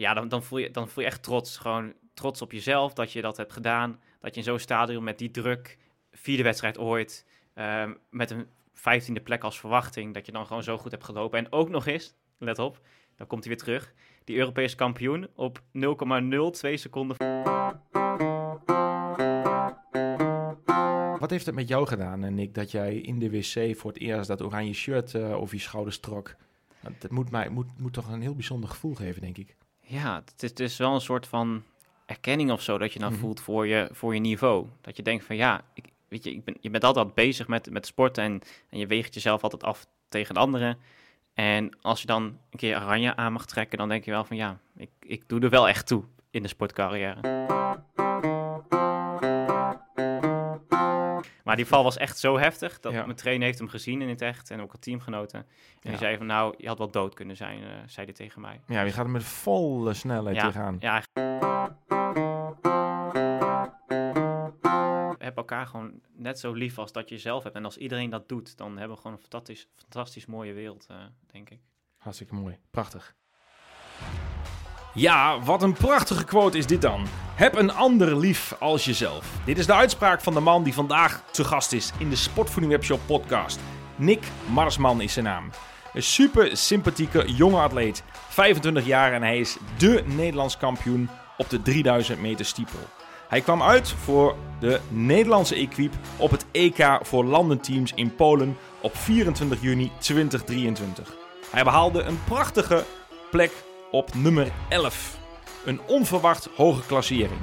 ja, dan, dan, voel je, dan voel je echt trots. Gewoon trots op jezelf dat je dat hebt gedaan. Dat je in zo'n stadion met die druk, vierde wedstrijd ooit, ehm, met een vijftiende plek als verwachting, dat je dan gewoon zo goed hebt gelopen. En ook nog eens, let op, dan komt hij weer terug, die Europese kampioen op 0,02 seconden. Wat heeft het met jou gedaan, eh, Nick, dat jij in de wc voor het eerst dat oranje shirt uh, over je schouders trok? Dat moet, mij, moet, moet toch een heel bijzonder gevoel geven, denk ik. Ja, het is, het is wel een soort van erkenning of zo dat je dan mhm. voelt voor je, voor je niveau. Dat je denkt van ja, ik, weet je, ik ben, je bent altijd bezig met, met sporten en, en je weegt jezelf altijd af tegen de anderen. En als je dan een keer oranje aan mag trekken, dan denk je wel van ja, ik, ik doe er wel echt toe in de sportcarrière. Maar die val was echt zo heftig dat mijn trainer heeft hem gezien in het echt en ook al teamgenoten. En ja. die zei van nou, je had wel dood kunnen zijn, uh, zei hij tegen mij. Ja, je gaat er met volle snelheid ja, tegenaan. Ja, heb elkaar gewoon net zo lief als dat je zelf hebt. En als iedereen dat doet, dan hebben we gewoon een fantastisch, fantastisch mooie wereld, uh, denk ik. Hartstikke mooi. Prachtig. Ja, wat een prachtige quote is dit dan. Heb een ander lief als jezelf. Dit is de uitspraak van de man die vandaag te gast is in de Sportvoeding Webshop podcast. Nick Marsman is zijn naam. Een super sympathieke jonge atleet, 25 jaar en hij is dé Nederlands kampioen op de 3000 meter stiepel. Hij kwam uit voor de Nederlandse equipe op het EK voor landenteams in Polen op 24 juni 2023. Hij behaalde een prachtige plek op nummer 11. Een onverwacht hoge klassering.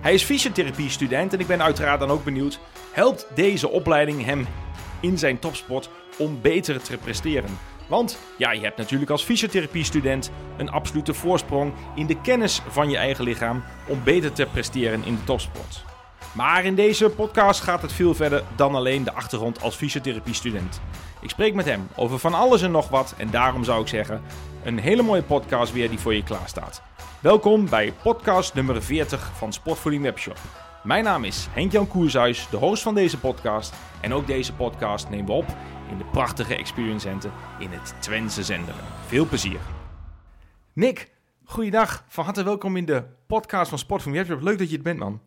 Hij is fysiotherapie-student en ik ben uiteraard dan ook benieuwd: helpt deze opleiding hem in zijn topsport om beter te presteren? Want ja, je hebt natuurlijk als fysiotherapie-student een absolute voorsprong in de kennis van je eigen lichaam om beter te presteren in de topsport. Maar in deze podcast gaat het veel verder dan alleen de achtergrond als fysiotherapie-student. Ik spreek met hem over van alles en nog wat en daarom zou ik zeggen, een hele mooie podcast weer die voor je klaar staat. Welkom bij podcast nummer 40 van Sportvoeding Webshop. Mijn naam is Henk-Jan Koershuis, de host van deze podcast. En ook deze podcast nemen we op in de prachtige Experience Center in het Twentse Zenderen. Veel plezier. Nick, goeiedag. Van harte welkom in de podcast van Sportvoeding Webshop. Leuk dat je het bent, man.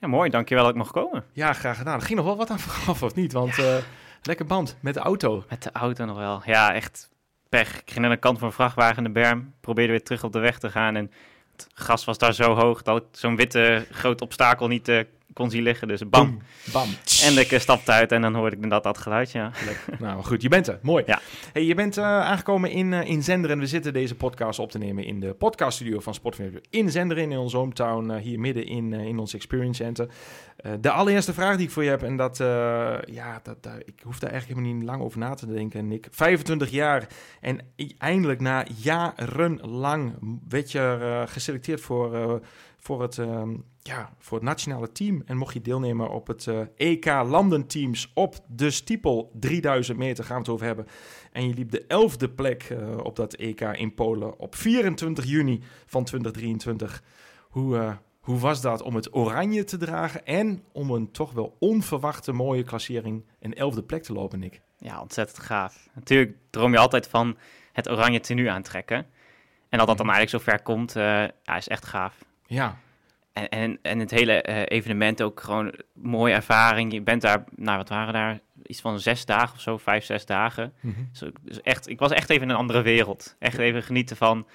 Ja, mooi. Dankjewel dat ik mag komen. Ja, graag gedaan. Er ging nog wel wat aan vooraf, of niet? Want ja. uh, lekker band met de auto. Met de auto nog wel. Ja, echt pech. Ik ging naar de kant van een vrachtwagen in de berm. Probeerde weer terug op de weg te gaan. En het gas was daar zo hoog dat ik zo'n witte groot obstakel niet uh, kon zien liggen. Dus bam. bam. En ik stapte uit en dan hoorde ik dat, dat geluid, ja. nou goed, je bent er. Mooi. Ja. Hey, je bent uh, aangekomen in, uh, in Zenderen. We zitten deze podcast op te nemen in de podcaststudio van Sportverwerker in Zenderen, in onze hometown, hier midden in, in ons Experience Center. de allereerste vraag die ik voor je heb, en dat, ja, dat, ik hoef daar eigenlijk helemaal niet lang over na te denken, Nick. 25 jaar en eindelijk na jarenlang werd je geselecteerd voor, voor het ja, voor het nationale team. En mocht je deelnemen op het uh, EK landenteams op de stiepel 3000 meter gaan we het over hebben. En je liep de elfde plek uh, op dat EK in Polen op 24 juni van 2023. Hoe, uh, hoe was dat om het oranje te dragen en om een toch wel onverwachte mooie klassering een elfde plek te lopen, Nick? Ja, ontzettend gaaf. Natuurlijk droom je altijd van het oranje tenue aantrekken. En dat dat dan eigenlijk zo ver komt, ja, is echt gaaf. Ja, en, en, en het hele uh, evenement ook gewoon mooie ervaring. Je bent daar, nou wat waren daar, iets van zes dagen of zo, vijf, zes dagen. Mm -hmm. dus, dus, echt, ik was echt even in een andere wereld. Echt even genieten van,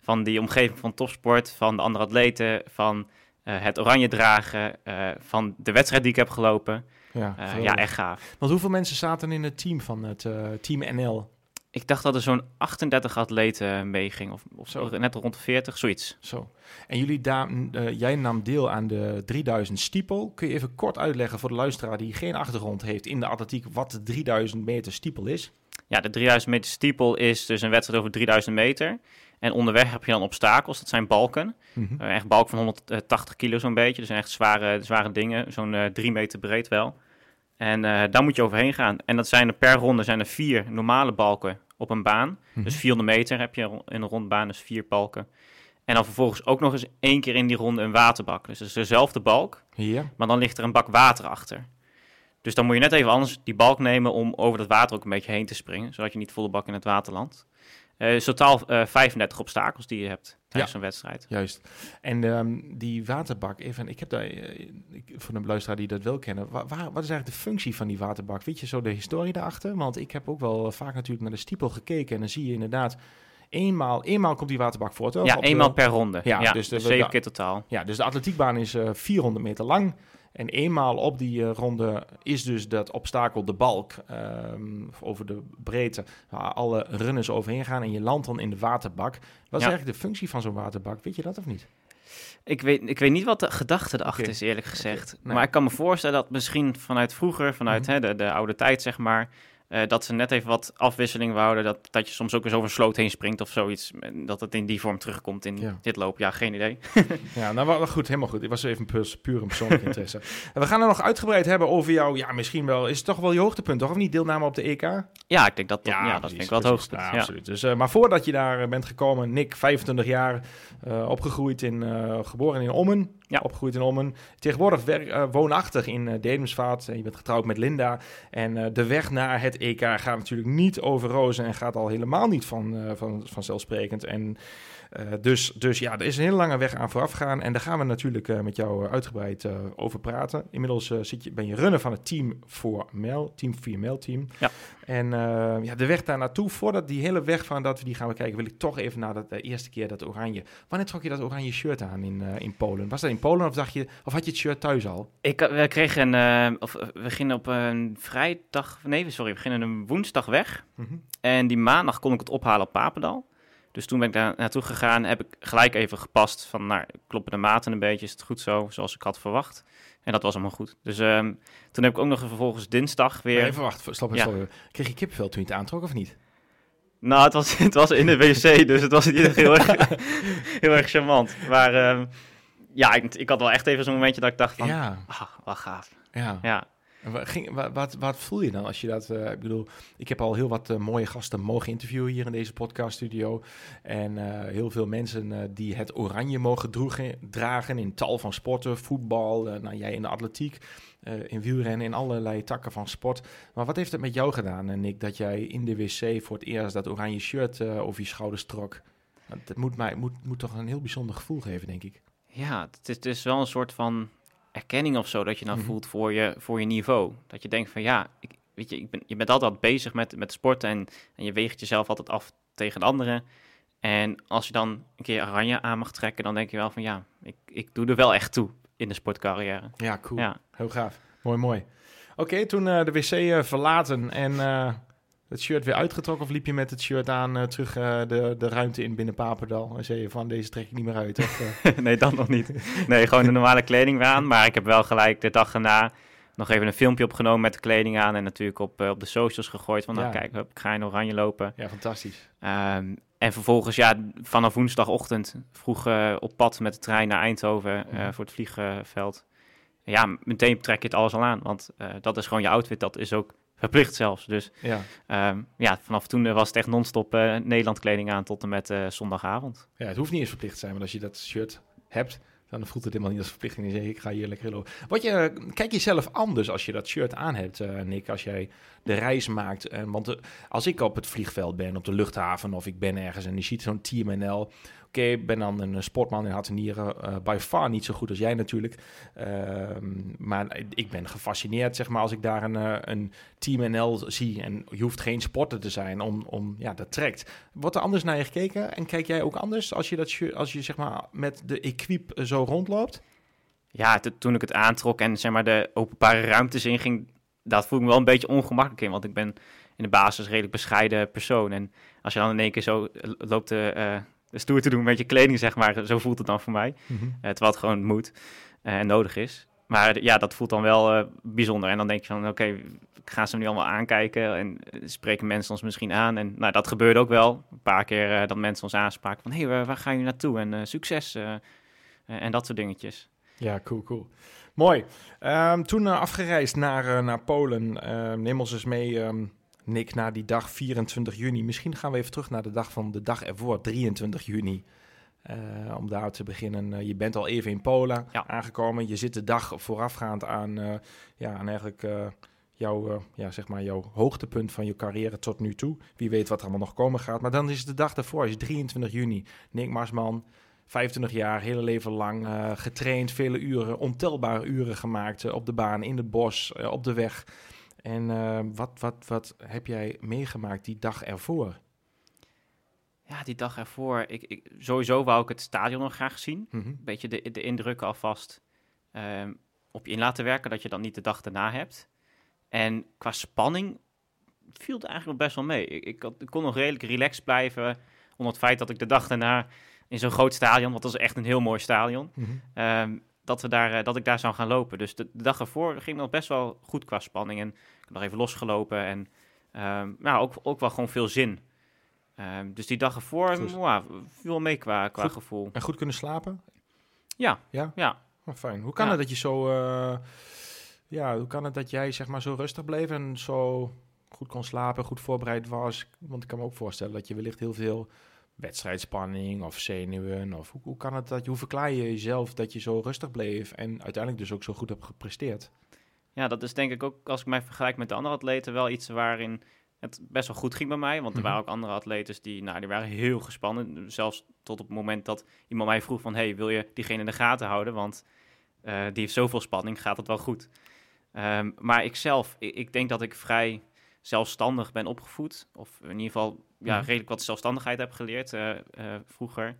van die omgeving van topsport, van de andere atleten, van uh, het oranje dragen, uh, van de wedstrijd die ik heb gelopen. Ja, ja, echt gaaf. Want hoeveel mensen zaten in het team van het Team NL? Ik dacht dat er zo'n 38 atleten meeging, of, of zo, net rond de 40, zoiets. Zo. En jullie uh, jij nam deel aan de 3000 stiepel. Kun je even kort uitleggen voor de luisteraar die geen achtergrond heeft in de atletiek wat de 3000 meter stiepel is? Ja, de 3000 meter stiepel is dus een wedstrijd over 3000 meter. En onderweg heb je dan obstakels, dat zijn balken. Mm -hmm. uh, echt balken van 180 kilo zo'n beetje, dus echt zware, zware dingen, zo'n uh, drie meter breed wel. En daar moet je overheen gaan. En dat zijn er per ronde zijn er vier normale balken op een baan. Mm -hmm. Dus 400 meter heb je in een rondbaan, dus vier balken. En dan vervolgens ook nog eens één keer in die ronde een waterbak. Dus het is dezelfde balk, ja. maar dan ligt er een bak water achter. Dus dan moet je net even anders die balk nemen om over dat water ook een beetje heen te springen, zodat je niet volle bak in het water landt. Uh, totaal 35 obstakels die je hebt tijdens ja. zo'n wedstrijd. Juist. En um, die waterbak, even, ik heb daar, ik, voor een luisteraar die dat wil kennen, waar, wat is eigenlijk de functie van die waterbak? Weet je zo de historie daarachter? Want ik heb ook wel vaak natuurlijk naar de stiepel gekeken en dan zie je inderdaad eenmaal, eenmaal komt die waterbak voort. Ja, eenmaal per ronde. Ja, dus de, zeven keer totaal. Ja, dus de atletiekbaan is uh, 400 meter lang. En eenmaal op die uh, ronde is dus dat obstakel de balk um, over de breedte waar alle runners overheen gaan en je landt dan in de waterbak. Wat is eigenlijk de functie van zo'n waterbak? Weet je dat of niet? Ik weet, ik weet niet wat de gedachte erachter is, eerlijk gezegd. Maar ik kan me voorstellen dat misschien vanuit vroeger, vanuit mm hè, de, de oude tijd, zeg maar, uh, dat ze net even wat afwisseling wouden. Dat, dat je soms ook eens over een sloot heen springt of zoiets. Dat het in die vorm terugkomt in dit loop. Ja, geen idee. ja, nou wel goed, helemaal goed. Ik was even puur, puur een persoonlijk interesse. En we gaan er nog uitgebreid hebben over jou. Ja, misschien wel. Is het toch wel je hoogtepunt, toch? Of niet deelname op de EK? Ja, ik denk dat, ja, ja dat vind ik wel het hoogtepunt. Ja, absoluut. Dus, uh, maar voordat je daar eh, bent gekomen, Nick, 25 jaar, uh, opgegroeid in, geboren in Ommen. Ja. Opgegroeid in Ommen. Tegenwoordig werk, woonachtig in uh, Dedemsvaart. Je bent getrouwd met Linda. En de weg naar het EK gaat natuurlijk niet over rozen en gaat al helemaal niet van, van, vanzelfsprekend. En dus, dus ja, er is een hele lange weg aan vooraf gaan. En daar gaan we natuurlijk uh, met jou uitgebreid over praten. Inmiddels zit je, ben je runner van het team voor Mel, Team 4 Mel Team. Ja. En ja, de weg daar naartoe, voordat die hele weg van dat we die gaan bekijken, wil ik toch even naar dat de eerste keer dat oranje. Wanneer trok je dat oranje shirt aan in, in Polen? Was dat in Polen of dacht je, of had je het shirt thuis al? Ik, we kregen een, of we gingen op een vrijdag, nee, sorry, we gingen een woensdag weg. Mhm. En die maandag kon ik het ophalen op Papendal. Dus toen ben ik daar naartoe gegaan, heb ik gelijk even gepast van, nou, kloppen de maten een beetje, is het goed zo, zoals ik had verwacht. En dat was allemaal goed. Dus um, toen heb ik ook nog vervolgens dinsdag weer... even wachten, stop. Ja. Kreeg je kipvel toen je het aantrok of niet? Nou, het was, het was in de wc, dus het was niet heel erg, heel erg charmant. Maar um, ja, ik, ik, had wel echt even zo'n momentje dat ik dacht van, ja. Ah, wat gaaf. Ja. ja. Wat, ging, wat, wat, voel je dan als je dat... Uh, ik bedoel, ik heb al heel wat uh, mooie gasten mogen interviewen hier in deze podcaststudio. En uh, heel veel mensen die het oranje mogen dragen in tal van sporten. Voetbal, nou jij in de atletiek, in wielrennen, in allerlei takken van sport. Maar wat heeft het met jou gedaan, Nick, dat jij in de wc voor het eerst dat oranje shirt over je schouders trok? Dat moet, mij, moet, moet toch een heel bijzonder gevoel geven, denk ik. Ja, het is wel een soort van erkenning of zo dat je nou mhm. voelt voor je, voor je niveau. Dat je denkt van ja, ik, weet je, ik ben, je bent altijd bezig met, met sporten en, en je weegt jezelf altijd af tegen de anderen. En als je dan een keer oranje aan mag trekken, dan denk je wel van ja, ik, ik doe er wel echt toe in de sportcarrière. Ja, cool. Ja. Heel gaaf. Mooi, mooi. Oké, toen uh, de wc uh, verlaten en uh, het shirt weer uitgetrokken? Of liep je met het shirt aan uh, terug uh, de, de ruimte in binnen Papendal? En zei je van, deze trek ik niet meer uit? Of, uh... nee, dan nog niet. Nee, gewoon de normale kleding weer aan. Maar ik heb wel gelijk de dag erna nog even een filmpje opgenomen met de kleding aan. En natuurlijk op, op de socials gegooid. Van, nou kijk, ik ga in oranje lopen. Ja, fantastisch. Um, en vervolgens, ja, vanaf woensdagochtend vroeg op pad met de trein naar Eindhoven mhm. voor het vliegveld. Ja, meteen trek je het alles al aan. Want dat is gewoon je outfit. Dat is ook Verplicht zelfs. Dus ja, um, ja vanaf toen was het echt non-stop uh, Nederland kleding aan tot en met uh, zondagavond. Ja, het hoeft niet eens verplicht te zijn, maar als je dat shirt hebt, dan voelt het helemaal niet als verplichting. Je zegt, ik ga hier lekker lopen. Wat je, kijk jezelf anders als je dat shirt aan hebt, uh, Nick, als jij de reis maakt. En, want als ik op het vliegveld ben, op de luchthaven, of ik ben ergens en je ziet zo'n Team NL Ik ben dan een sportman in hart en nieren. Uh, by far niet zo goed als jij natuurlijk. Ehm, maar ik ben gefascineerd, zeg maar, als ik daar een, uh, een Team NL zie. En je hoeft geen sporter te zijn om, om ja, dat trekt. Wordt er anders naar je gekeken? En kijk jij ook anders als je, dat, als je zeg maar, met de equip zo rondloopt? Ja, toen ik het aantrok en zeg maar de openbare ruimtes inging, dat voel ik me wel een beetje ongemakkelijk in. Want ik ben in de basis redelijk bescheiden persoon. En als je dan in één keer zo loopt uh, stoer te doen met je kleding, zeg maar. Zo voelt het dan voor mij. Mm -hmm. terwijl het gewoon moet eh, en nodig is. Maar ja, dat voelt dan wel uh, bijzonder. En dan denk je van, oké, okay, gaan ze nu allemaal aankijken? En spreken mensen ons misschien aan? En nou, dat gebeurde ook wel. Een paar keer dat mensen ons aanspraken van... hé, hey, waar, gaan jullie naartoe? En succes. en dat soort dingetjes. Ja, cool, cool. Mooi. Um, toen afgereisd naar, naar Polen. Ehm, neem ons eens mee... Um, Nick, na die dag 24 juni. Misschien gaan we even terug naar de dag van de dag ervoor, 23 juni. Uh, om daar te beginnen. Uh, je bent al even in Polen ja. aangekomen. Je zit de dag voorafgaand aan, uh, ja, aan eigenlijk jouw, ja, zeg maar jouw hoogtepunt van je carrière tot nu toe. Wie weet wat er allemaal nog komen gaat. Maar dan is het de dag daarvoor, is 23 juni. Nick Marsman, 25 jaar, hele leven lang getraind, vele uren, ontelbare uren gemaakt op de baan, in het bos, op de weg. En wat, wat, wat heb jij meegemaakt die dag ervoor? Ja, die dag ervoor. Ik, ik, sowieso wou ik het stadion nog graag zien. Mhm. Een beetje de, de indrukken alvast um, op je in laten werken, dat je dan niet de dag erna hebt. En qua spanning viel het eigenlijk nog best wel mee. Ik, ik, ik, kon nog redelijk relaxed blijven, onder het feit dat ik de dag daarna in zo'n groot stadion, want dat is echt een heel mooi stadion, mhm. ehm, dat, we daar, eh, dat ik daar zou gaan lopen. Dus de, dag ervoor ging nog best wel goed qua spanning. En heb nog even losgelopen en um, nou, ook, ook wel gewoon veel zin. Um, dus die dag ervoor wow, viel mee qua, qua gevoel. En goed kunnen slapen? Ja. Ja? Ja. Oh, fijn. Hoe kan ja. het dat je zo... Uh, ja, hoe kan het dat jij zeg maar zo rustig bleef en zo goed kon slapen, goed voorbereid was? Want ik kan me ook voorstellen dat je wellicht heel veel wedstrijdspanning of zenuwen of hoe, hoe kan het dat je, hoe verklaar je jezelf dat je zo rustig bleef en uiteindelijk dus ook zo goed hebt gepresteerd? Ja, dat is denk ik ook als ik mij vergelijk met de andere atleten wel iets waarin het best wel goed ging bij mij. Want er Mhm. waren ook andere atleten die, nou, die waren heel gespannen. Zelfs tot op het moment dat iemand mij vroeg van... hey, wil je diegene in de gaten houden? Want uh, die heeft zoveel spanning, gaat het wel goed. Um, maar ik zelf, ik, ik, denk dat ik vrij zelfstandig ben opgevoed. Of in ieder geval ja, Mhm. redelijk wat zelfstandigheid heb geleerd uh, uh, vroeger.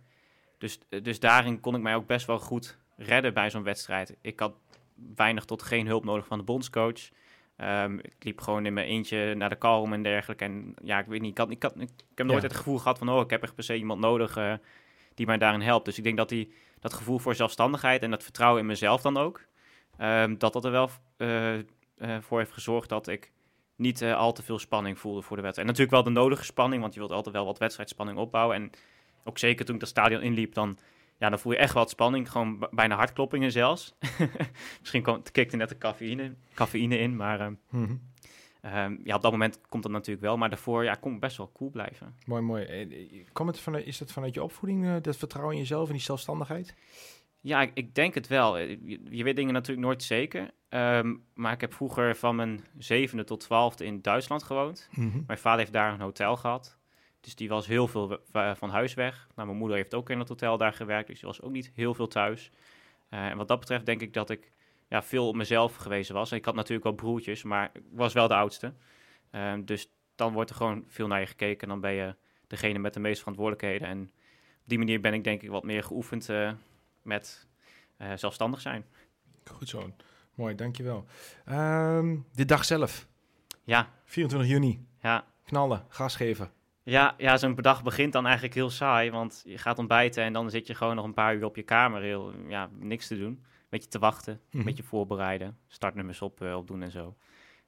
Dus, dus daarin kon ik mij ook best wel goed redden bij zo'n wedstrijd. Ik had weinig tot geen hulp nodig van de bondscoach... Um, ik liep gewoon in mijn eentje naar de kalm en dergelijke. En ja, ik weet niet, ik, had, ik, had, ik, heb nooit Ja. het gevoel gehad van... oh, ik heb echt per se iemand nodig uh, die mij daarin helpt. Dus ik denk dat die, dat gevoel voor zelfstandigheid en dat vertrouwen in mezelf dan ook... Um, dat dat er wel uh, uh, voor heeft gezorgd dat ik niet al te veel spanning voelde voor de wedstrijd. En natuurlijk wel de nodige spanning, want je wilt altijd wel wat wedstrijdspanning opbouwen. En ook zeker toen ik dat stadion inliep, dan, ja, dan voel je echt wat spanning. Gewoon bijna hartkloppingen zelfs. Misschien komt, kikte net de cafeïne, cafeïne in, maar um, Mm -hmm. um, ja, op dat moment komt dat natuurlijk wel. Maar daarvoor ja, kon best wel cool blijven. Mooi, mooi. Komt het vanuit, is dat vanuit je opvoeding, uh, dat vertrouwen in jezelf en die zelfstandigheid? Ja, ik, ik, denk het wel. Je, je, weet dingen natuurlijk nooit zeker. Um, maar ik heb vroeger van mijn zevende tot twaalfde in Duitsland gewoond. Mm -hmm. Mijn vader heeft daar een hotel gehad. Dus die was heel veel van huis weg. Nou, mijn moeder heeft ook in het hotel daar gewerkt, dus die was ook niet heel veel thuis. Uh, en wat dat betreft denk ik dat ik ja, veel op mezelf gewezen was. Ik had natuurlijk wel broertjes, maar ik was wel de oudste. Uh, dus dan wordt er gewoon veel naar je gekeken. En dan ben je degene met de meeste verantwoordelijkheden. En op die manier ben ik denk ik wat meer geoefend uh, met zelfstandig zijn. Goed zo. Mooi, dankjewel. Um, de dag zelf. Ja. 24 juni. Ja. Knallen, gas geven. Ja, ja zo'n dag begint dan eigenlijk heel saai, want je gaat ontbijten en dan zit je gewoon nog een paar uur op je kamer, heel, ja, niks te doen. Een beetje te wachten, een Mhm. beetje voorbereiden, startnummers op, uh, opdoen en zo.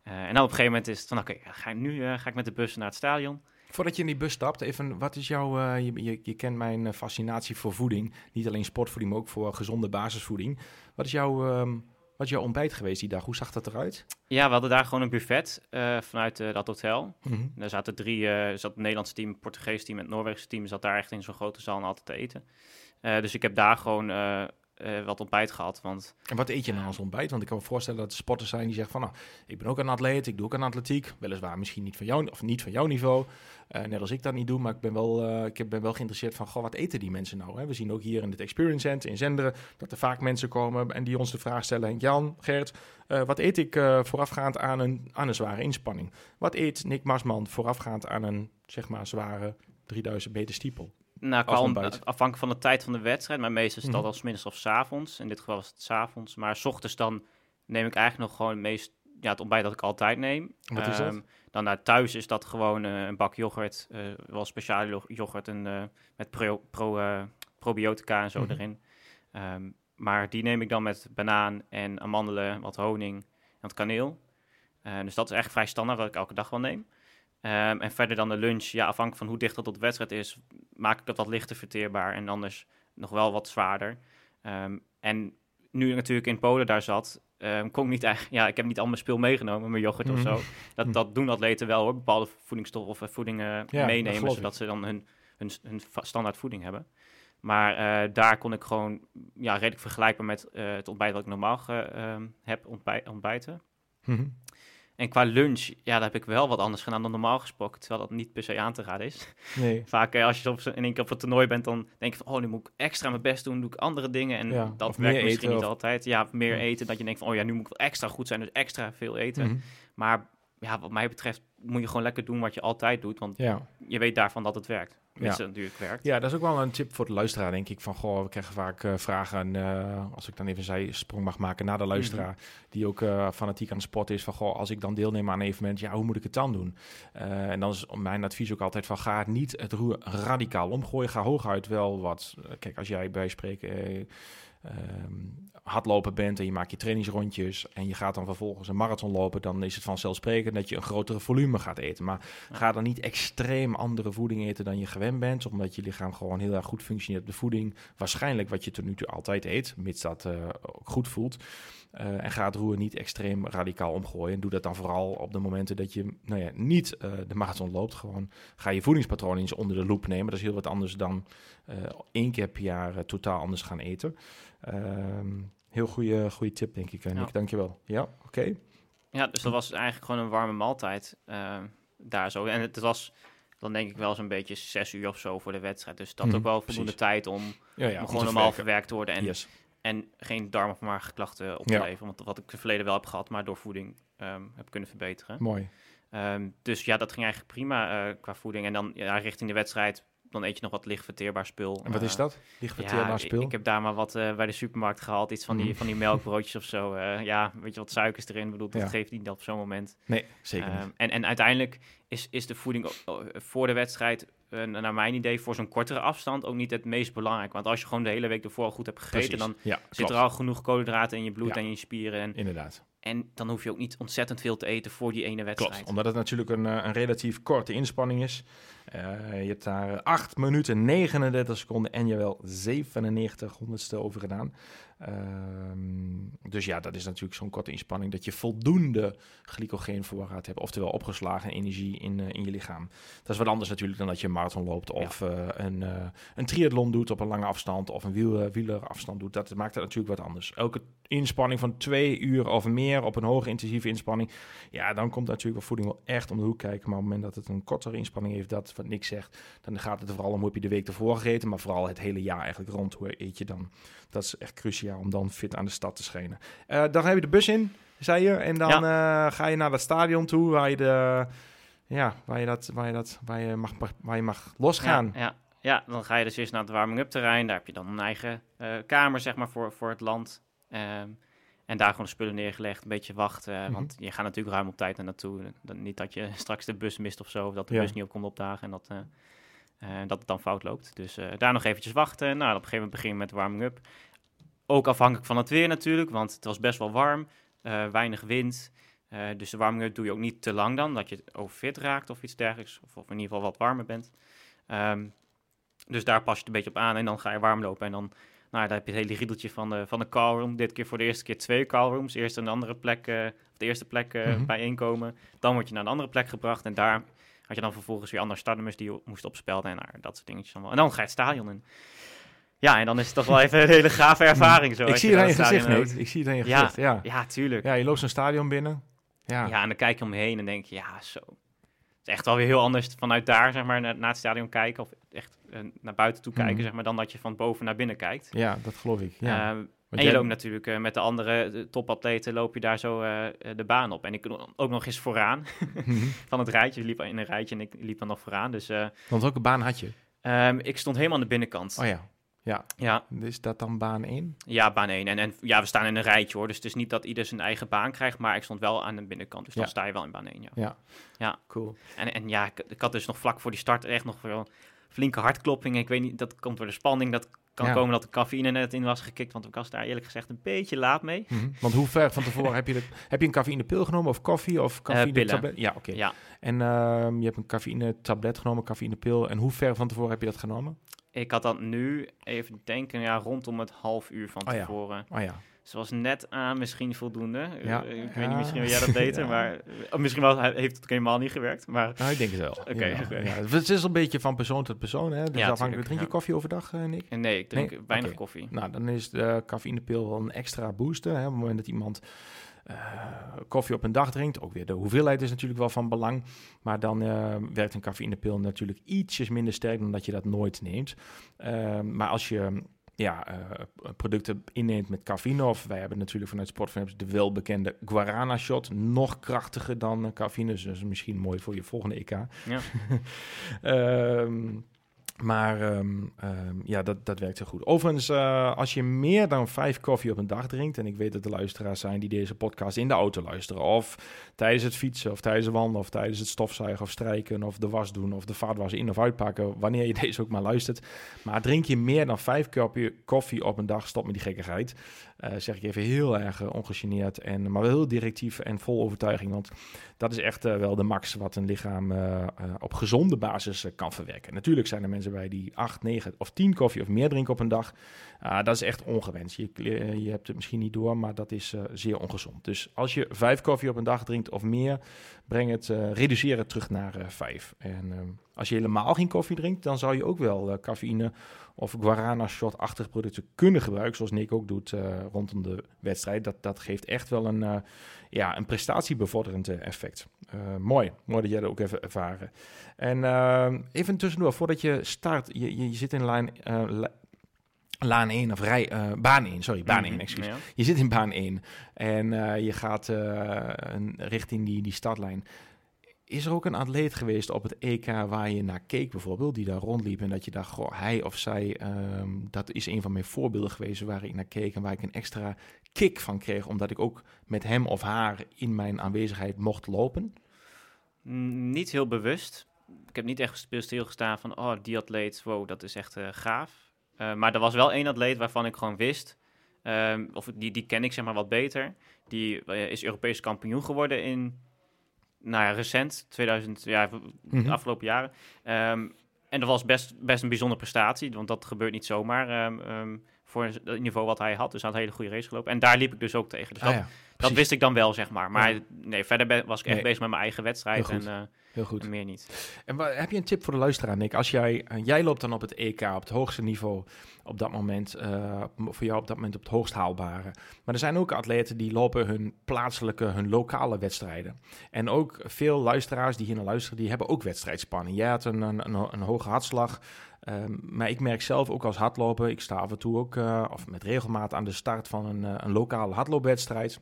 Uh, en dan op een gegeven moment is het van, oké, okay, ga, nu uh, ga ik met de bus naar het stadion. Voordat je in die bus stapt, even, wat is jouw, je, je, je, kent mijn fascinatie voor voeding. Niet alleen sportvoeding, maar ook voor gezonde basisvoeding. Wat is jouw, um, wat is jouw ontbijt geweest die dag? Hoe zag dat eruit? Ja, we hadden daar gewoon een buffet uh, vanuit uh, dat hotel. Mm -hmm. Er zaten drie, uh, zat het Nederlandse team, het Portugees team en het Noorwegse team zat daar echt in zo'n grote zaal en altijd te eten. Dus ik heb daar gewoon uh, wat ontbijt gehad. Want, en wat eet je nou als ontbijt? Want ik kan me voorstellen dat er sporters zijn die zeggen van... Nou, ik ben ook een atleet, ik doe ook aan atletiek. Weliswaar misschien niet van jou, of niet van jouw niveau. Uh, net als ik dat niet doe, maar ik ben wel, uh, ik ben wel geïnteresseerd van... Goh, wat eten die mensen nou? Hè? We zien ook hier in het Experience Center in Zenderen... dat er vaak mensen komen en die ons de vraag stellen... Henk-Jan, Gert, wat eet ik voorafgaand aan een, aan een zware inspanning? Wat eet Nick Marsman voorafgaand aan een, zeg maar, zware 3000 meter stiepel? Nou, kan, afhankelijk van de tijd van de wedstrijd, maar meestal is het mm -hmm. al middags of s avonds. In dit geval was het s avonds. Maar s ochtends dan neem ik eigenlijk nog gewoon het meest, ja, het ontbijt dat ik altijd neem. Wat is um, dan naar thuis is dat gewoon uh, een bak yoghurt, uh, wel speciale yoghurt en, uh, met pro, pro, probiotica en zo Mhm. mm -hmm. erin. Um, maar die neem ik dan met banaan en amandelen, wat honing en wat kaneel. dus dat is echt vrij standaard wat ik elke dag wel neem. Um, en verder dan de lunch, ja, afhankelijk van hoe dicht dat tot de wedstrijd is, maak ik het wat lichter verteerbaar en anders nog wel wat zwaarder. Um, en nu ik natuurlijk in Polen daar zat, um, kon ik niet echt, ja, ik heb niet al mijn spul meegenomen, mijn yoghurt mm. of zo. Dat, Mm. dat doen atleten wel hoor, bepaalde voedingsstoffen of voedingen ja, meenemen, zodat ze dan hun, hun, hun standaard voeding hebben. Maar uh, daar kon ik gewoon ja, redelijk vergelijkbaar met uh, het ontbijt wat ik normaal ge, heb, ontbij ontbijten. Mm -hmm. En qua lunch, ja, daar heb ik wel wat anders gedaan dan normaal gesproken. Terwijl dat niet per se aan te raden is. Nee. Vaak eh, als je op, in één keer op een toernooi bent, dan denk je van... Oh, nu moet ik extra mijn best doen, doe ik andere dingen. En Ja, dat werkt misschien eten niet of- altijd. Ja, meer Ja. eten. Dat je denkt van, oh ja, nu moet ik wel extra goed zijn. Dus extra veel eten. Mhm. Maar ja, wat mij betreft moet je gewoon lekker doen wat je altijd doet. Want Ja. je weet daarvan dat het werkt. Tenminste, natuurlijk werkt. Ja, dat is ook wel een tip voor de luisteraar, denk ik. Van, goh, we krijgen vaak eh, vragen, eh, als ik dan even een sprong mag maken naar de luisteraar, die ook eh, fanatiek aan de sport is, van, goh, als ik dan deelneem aan een evenement, ja, hoe moet ik het dan doen? En dan is mijn advies ook altijd van, ga niet het roer radicaal omgooien, ga hooguit wel wat, kijk, als jij bij spreken eh, ehm, hardlopen bent en je maakt je trainingsrondjes en je gaat dan vervolgens een marathon lopen, dan is het vanzelfsprekend dat je een grotere volume gaat eten. Maar ga dan niet extreem andere voeding eten dan je gewend bent, omdat je lichaam gewoon heel erg goed functioneert op de voeding. Waarschijnlijk wat je tot nu toe altijd eet, mits dat eh, ook goed voelt. Eh, en ga het roer niet extreem radicaal omgooien. En doe dat dan vooral op de momenten dat je nou ja, niet eh, de marathon loopt. Gewoon ga je voedingspatroon eens onder de loep nemen. Dat is heel wat anders dan één keer per jaar eh, totaal anders gaan eten. Ehm, heel goede, goede tip, denk ik, eh, Nick. Ja. Dankjewel. Ja, oké. Ja, dus dat was eigenlijk gewoon een warme maaltijd eh, daar zo. En het was dan denk ik wel zo'n beetje zes uur of zo voor de wedstrijd. Dus dat Mhm, ook wel voldoende precies. tijd om, Ja, ja, om om gewoon normaal verwerken. verwerkt te worden. En, Yes. en geen darm- of maagklachten op te Ja. leveren. Want wat ik in het verleden wel heb gehad, maar door voeding ehm, heb kunnen verbeteren. Mooi. Ehm, dus ja, dat ging eigenlijk prima eh, qua voeding. En dan ja, richting de wedstrijd, dan eet je nog wat licht verteerbaar spul. En wat is Eh, dat? Licht verteerbaar ik, spul? ik heb daar maar wat eh, bij de supermarkt gehaald. Iets van die, Mhm. van die melkbroodjes of zo. Eh, ja, weet je wat suikers erin. Ik bedoel, dat Ja. geeft niet op zo'n moment. Nee, zeker niet. Ehm, en, en uiteindelijk is, is de voeding voor de wedstrijd, naar mijn idee, voor zo'n kortere afstand ook niet het meest belangrijk. Want als je gewoon de hele week ervoor al goed hebt gegeten, Precies. dan ja, zit er al genoeg koolhydraten in je bloed Ja. en in je spieren. En, Inderdaad. En dan hoef je ook niet ontzettend veel te eten voor die ene wedstrijd. Klopt, omdat het natuurlijk een, eh, een relatief korte inspanning is. Eh, je hebt daar 8 minuten 39 seconden en jawel 97 honderdste over gedaan. Ehm, dus ja, dat is natuurlijk zo'n korte inspanning dat je voldoende glycogeenvoorraad hebt, oftewel opgeslagen energie in, eh, in je lichaam. Dat is wat anders natuurlijk dan dat je een marathon loopt of een, een triathlon doet op een lange afstand of een wiel, wielerafstand doet. Dat maakt het natuurlijk wat anders. Elke inspanning van twee uur of meer op een hoge intensieve inspanning ja, dan komt natuurlijk wel voeding wel echt om de hoek kijken. Maar op het moment dat het een kortere inspanning heeft, dat wat niks zegt, dan gaat het er vooral om hoe heb je de week ervoor gegeten, maar vooral het hele jaar eigenlijk rond. Hoe eet je dan? Dat is echt cruciaal om dan fit aan de stad te schijnen. Eh, dan heb je de bus in, zei je, en dan eh, ga je naar dat stadion toe waar je de, ja, waar je dat, waar je dat, waar je mag, waar je mag losgaan. Ja, ja, ja, dan ga je dus eerst naar het warming-up terrein. Daar heb je dan een eigen eh, kamer, zeg maar, voor, voor het land. Ehm, en daar gewoon de spullen neergelegd, een beetje wachten. Mhm. Want je gaat natuurlijk ruim op tijd er naartoe. Dan, niet dat je straks de bus mist of zo, of dat de Ja. bus niet op komt opdagen en dat, eh, eh, dat het dan fout loopt. Dus eh, daar nog eventjes wachten. Nou, op een gegeven moment beginnen met de warming-up. Ook afhankelijk van het weer natuurlijk, want het was best wel warm. weinig wind. Dus de warming-up doe je ook niet te lang dan, dat je overfit raakt of iets dergelijks. Of, of in ieder geval wat warmer bent. Ehm, dus daar pas je het een beetje op aan en dan ga je warm lopen. En dan nou, daar heb je het hele riedeltje van de, van de callroom. Dit keer voor de eerste keer twee callrooms. Eerst een andere plek, eh, of de eerste plek eh, Mhm. bijeenkomen. Dan word je naar een andere plek gebracht. En daar had je dan vervolgens weer andere startnummers die je moest opspelden. En nou, dat soort dingetjes allemaal. En dan ga je het stadion in. Ja, en dan is het toch wel even een hele gave ervaring. Zo, ik zie je het aan je gezicht, nee. Ik zie het aan je Ja. gezicht, ja. Ja, tuurlijk. Ja, je loopt zo'n stadion binnen. Ja, Ja, en dan kijk je om je heen en denk je, ja, zo. Het is echt wel weer heel anders vanuit daar, zeg maar, naar, naar het stadion kijken. Of echt naar buiten toe kijken, Mhm. zeg maar, dan dat je van boven naar binnen kijkt. ja dat geloof ik. Ja. Want en je loopt natuurlijk eh, met de andere eh, topatleten, loop je daar zo eh, eh, de baan op. En ik ook nog eens vooraan Mhm. van het rijtje. Je liep in een rijtje en ik liep dan nog vooraan. Dus eh, Want welke baan had je? ehm, ik stond helemaal aan de binnenkant. Oh ja. Ja, Ja, is dat dan baan 1? ja, baan 1. En, en ja, we staan in een rijtje hoor. Dus het is niet dat ieder zijn eigen baan krijgt, maar ik stond wel aan de binnenkant. Dus dan sta je wel in baan 1, ja. Ja. Ja. Cool. En, en ja, ik, ik had dus nog vlak voor die start echt nog wel flinke hartkloppingen. Ik weet niet, dat komt door de spanning. Dat kan Ja. komen dat de cafeïne net in was gekikt, want ik was daar eerlijk gezegd een beetje laat mee. Mhm. Want hoe ver van tevoren heb je dat? Heb je een cafeïnepil genomen of koffie of cafeïne pillen. tablet? Ja, oké. Ja, En ehm, je hebt een cafeïne tablet genomen, cafeïnepil. En hoe ver van tevoren heb je dat genomen? ik had dat nu even denken, ja, rondom het half uur van Oh ja. tevoren. Oh ja. Ze was net aan, misschien voldoende. Ja. Eh, ik weet Ja. niet, misschien wil jij dat beter, Ja. maar of misschien wel, heeft het ook helemaal niet gewerkt. Maar Nou, ik denk het wel. Oké, ja. Ja. Het is een beetje van persoon tot persoon. Hè? Dus Ja, afhankelijk. Drink je ja. koffie overdag, eh, Nick? eh, nee, ik drink Nee? weinig koffie. Nou, dan is de cafeïnepil wel een extra booster. Hè? Op het moment dat iemand koffie op een dag drinkt, ook weer de hoeveelheid is natuurlijk wel van belang. Maar dan werkt een cafeïnepil natuurlijk ietsjes minder sterk dan dat je dat nooit neemt. maar als je ja, uh, producten inneemt met cafeïne. Of wij hebben natuurlijk vanuit Sportfans de welbekende Guarana shot. Nog krachtiger dan uh, cafeïne. Dus misschien mooi voor je volgende EK. Ja. um, Maar um, um, ja, dat, dat werkt heel goed. Overigens, uh, als je meer dan vijf koffie op een dag drinkt... en ik weet dat er luisteraars zijn die deze podcast in de auto luisteren... of tijdens het fietsen, of tijdens het wandelen... of tijdens het stofzuigen of strijken... of de was doen, of de vaatwas in of uitpakken... wanneer je deze ook maar luistert. Maar drink je meer dan vijf koffie, koffie op een dag... stop met die gekkigheid. Uh, zeg ik even heel erg uh, ongegeneerd... En, maar wel heel directief en vol overtuiging. Want dat is echt wel de max wat een lichaam op gezonde basis kan verwerken. Natuurlijk zijn er mensen bij die 8, 9 of 10 koffie of meer drinken op een dag. Uh, dat is echt ongewenst. Je, je hebt het misschien niet door, maar dat is uh, zeer ongezond. Dus als je 5 koffie op een dag drinkt of meer, breng het, uh, reduceer het terug naar 5. En ehm, als je helemaal geen koffie drinkt, dan zou je ook wel cafeïne of guarana shot-achtige producten kunnen gebruiken, zoals Nick ook doet rondom de wedstrijd. Dat, dat geeft echt wel een, ja, een prestatiebevorderend effect. mooi, mooi dat jij dat ook even ervaren. En even tussendoor, voordat je start, je, je, je zit in lijn, laan 1 of rij, uh, baan 1, sorry, baan 1, mhm, excuus. Ja. Je zit in baan 1 en uh, je gaat richting die, die startlijn. Is er ook een atleet geweest op het EK waar je naar keek bijvoorbeeld, die daar rondliep en dat je dacht, goh, hij of zij, um, dat is een van mijn voorbeelden geweest waar ik naar keek en waar ik een extra kick van kreeg, omdat ik ook met hem of haar in mijn aanwezigheid mocht lopen? Niet heel bewust ik heb niet echt stilgestaan van, oh, die atleet, wow, dat is echt uh, gaaf. Uh, maar er was wel één atleet waarvan ik gewoon wist, um, of die, die ken ik zeg maar wat beter. Die uh, is Europees kampioen geworden in, nou ja, recent, 2000, ja, mm de afgelopen jaren. Um, en dat was best, best een bijzondere prestatie, want dat gebeurt niet zomaar um, voor het niveau wat hij had. Dus hij had een hele goede race gelopen. En daar liep ik dus ook tegen. Dus ah, dat, ja, dat, wist ik dan wel, zeg maar. Maar nee, verder was ik echt bezig met mijn eigen wedstrijd. En, Heel goed. meer niet. En wat, heb je een tip voor de luisteraar, Nick? Als jij, uh, jij loopt dan op het EK, op het hoogste niveau op dat moment, uh, voor jou op dat moment op het hoogst haalbare. Maar er zijn ook atleten die lopen hun plaatselijke, hun lokale wedstrijden. En ook veel luisteraars die hier naar luisteren, die hebben ook wedstrijdspanning. Jij had een, een, een, een hoge hartslag. Um, maar ik merk zelf ook als hardloper, ik sta af en toe ook, uh, of met regelmaat aan de start van een, een lokale hardloopwedstrijd.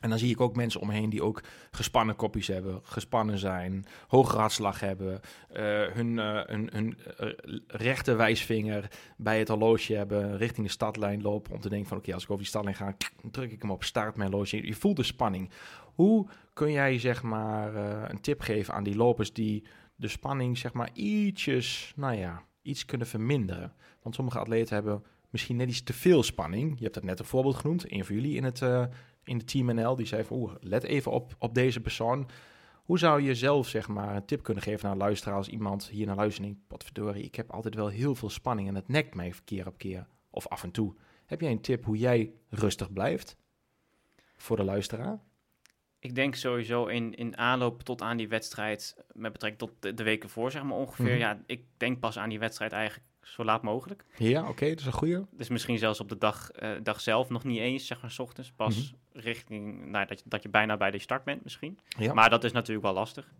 En dan zie ik ook mensen omheen die ook gespannen kopjes hebben, gespannen zijn, hoge hartslag hebben, uh, hun, uh, hun, hun uh, rechter wijsvinger bij het horloge hebben, richting de stadlijn lopen om te denken van oké, als ik over die stadlijn ga, druk ik hem op start mijn horloge. Je voelt de spanning. Hoe kun jij zeg maar een tip geven aan die lopers die de spanning zeg maar ietsjes, nou ja, iets kunnen verminderen? Want sommige atleten hebben misschien net iets te veel spanning. Je hebt het net een voorbeeld genoemd, een van jullie in het in de Team NL. Die zei van, oeh, let even op, op deze persoon. Hoe zou je zelf zeg maar, een tip kunnen geven naar een luisteraar als iemand hier naar luistert en potverdorie, ik heb altijd wel heel veel spanning en het nekt mij keer op keer of af en toe. Heb jij een tip hoe jij rustig blijft voor de luisteraar? Ik denk sowieso in, in aanloop tot aan die wedstrijd, met betrekking tot de, weken voor, zeg maar ongeveer. Mhm. Ja, ik denk pas aan die wedstrijd eigenlijk zo laat mogelijk. Ja, oké, dat is een goede. Dus misschien zelfs op de dag, uh, dag zelf nog niet eens, zeg maar, s ochtends. Pas mhm. richting, nou, dat, je, dat je bijna bij de start bent misschien. Ja. Maar dat is natuurlijk wel lastig.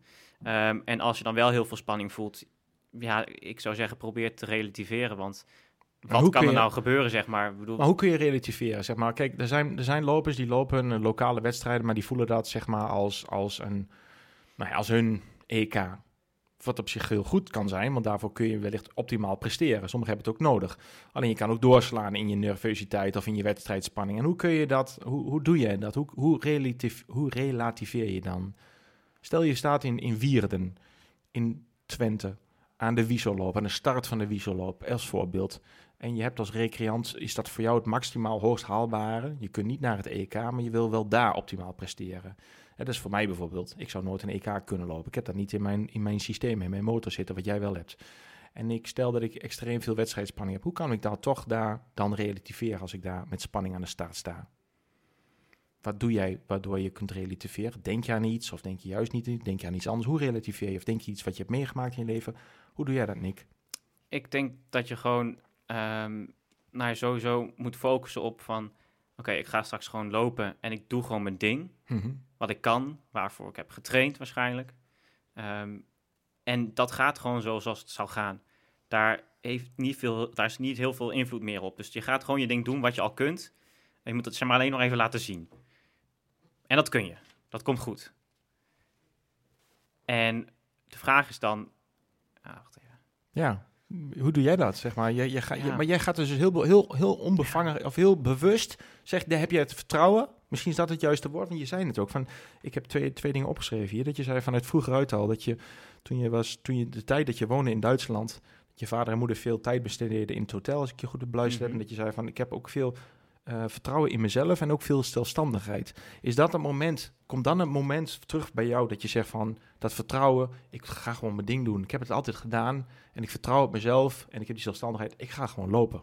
Um, en als je dan wel heel veel spanning voelt, ja, ik zou zeggen, probeer te relativeren. Want wat kan er nou gebeuren, zeg maar? bedoel... Maar hoe kun je relativeren, zeg maar? Kijk, er zijn, er zijn lopers die lopen lokale wedstrijden, maar die voelen dat, zeg maar, als, als, een, nou ja, als hun EK. Wat op zich heel goed kan zijn, want daarvoor kun je wellicht optimaal presteren. Sommigen hebben het ook nodig. Alleen je kan ook doorslaan in je nervositeit of in je wedstrijdspanning. En hoe kun je dat, hoe, hoe doe je dat? Hoe, hoe, relativeer je dan? Stel je staat in, in Wierden, in Twente, aan de wieselloop, aan de start van de wieselloop, als voorbeeld. En je hebt als recreant, is dat voor jou het maximaal hoogst haalbare. Je kunt niet naar het EK, maar je wil wel daar optimaal presteren. Dat is voor mij bijvoorbeeld. Ik zou nooit een EK kunnen lopen. Ik heb dat niet in mijn, in mijn systeem, in mijn motor zitten, wat jij wel hebt. En ik stel dat ik extreem veel wedstrijdspanning heb. Hoe kan ik daar toch daar dan relativeren als ik daar met spanning aan de start sta? Wat doe jij waardoor je kunt relativeren? Denk je aan iets of denk je juist niet? Denk je aan iets anders? Hoe relativeer je? Of denk je iets wat je hebt meegemaakt in je leven? Hoe doe jij dat, Nick? Ik denk dat je gewoon um, sowieso moet focussen op van oké, ik ga straks gewoon lopen en ik doe gewoon mijn ding. Mhm. Wat ik kan, waarvoor ik heb getraind waarschijnlijk. Ehm, en dat gaat gewoon zo zoals het zou gaan. Daar, heeft niet veel, daar is niet heel veel invloed meer op. Dus je gaat gewoon je ding doen wat je al kunt. En je moet het zeg maar alleen nog even laten zien. En dat kun je. Dat komt goed. En de vraag is dan... Ah, wacht even. Ja. Hoe doe jij dat, zeg maar? Jij, jij ga, Ja. je- maar jij gaat dus heel, heel, heel onbevangen of heel bewust, zeg, daar heb je het vertrouwen. Misschien is dat het juiste woord, want je zei het ook. Van, ik heb twee, twee dingen opgeschreven hier. Dat je zei vanuit vroeger uit al, dat je toen je was, toen je de tijd dat je woonde in Duitsland, dat je vader en moeder veel tijd besteedden in het hotel, als ik je goed beluisterd heb. Mhm. En dat je zei van, ik heb ook veel eh, vertrouwen in mezelf en ook veel zelfstandigheid. Is dat een moment, komt dan een moment terug bij jou dat je zegt van, dat vertrouwen, ik ga gewoon mijn ding doen. Ik heb het altijd gedaan en ik vertrouw op mezelf en ik heb die zelfstandigheid. Ik ga gewoon lopen.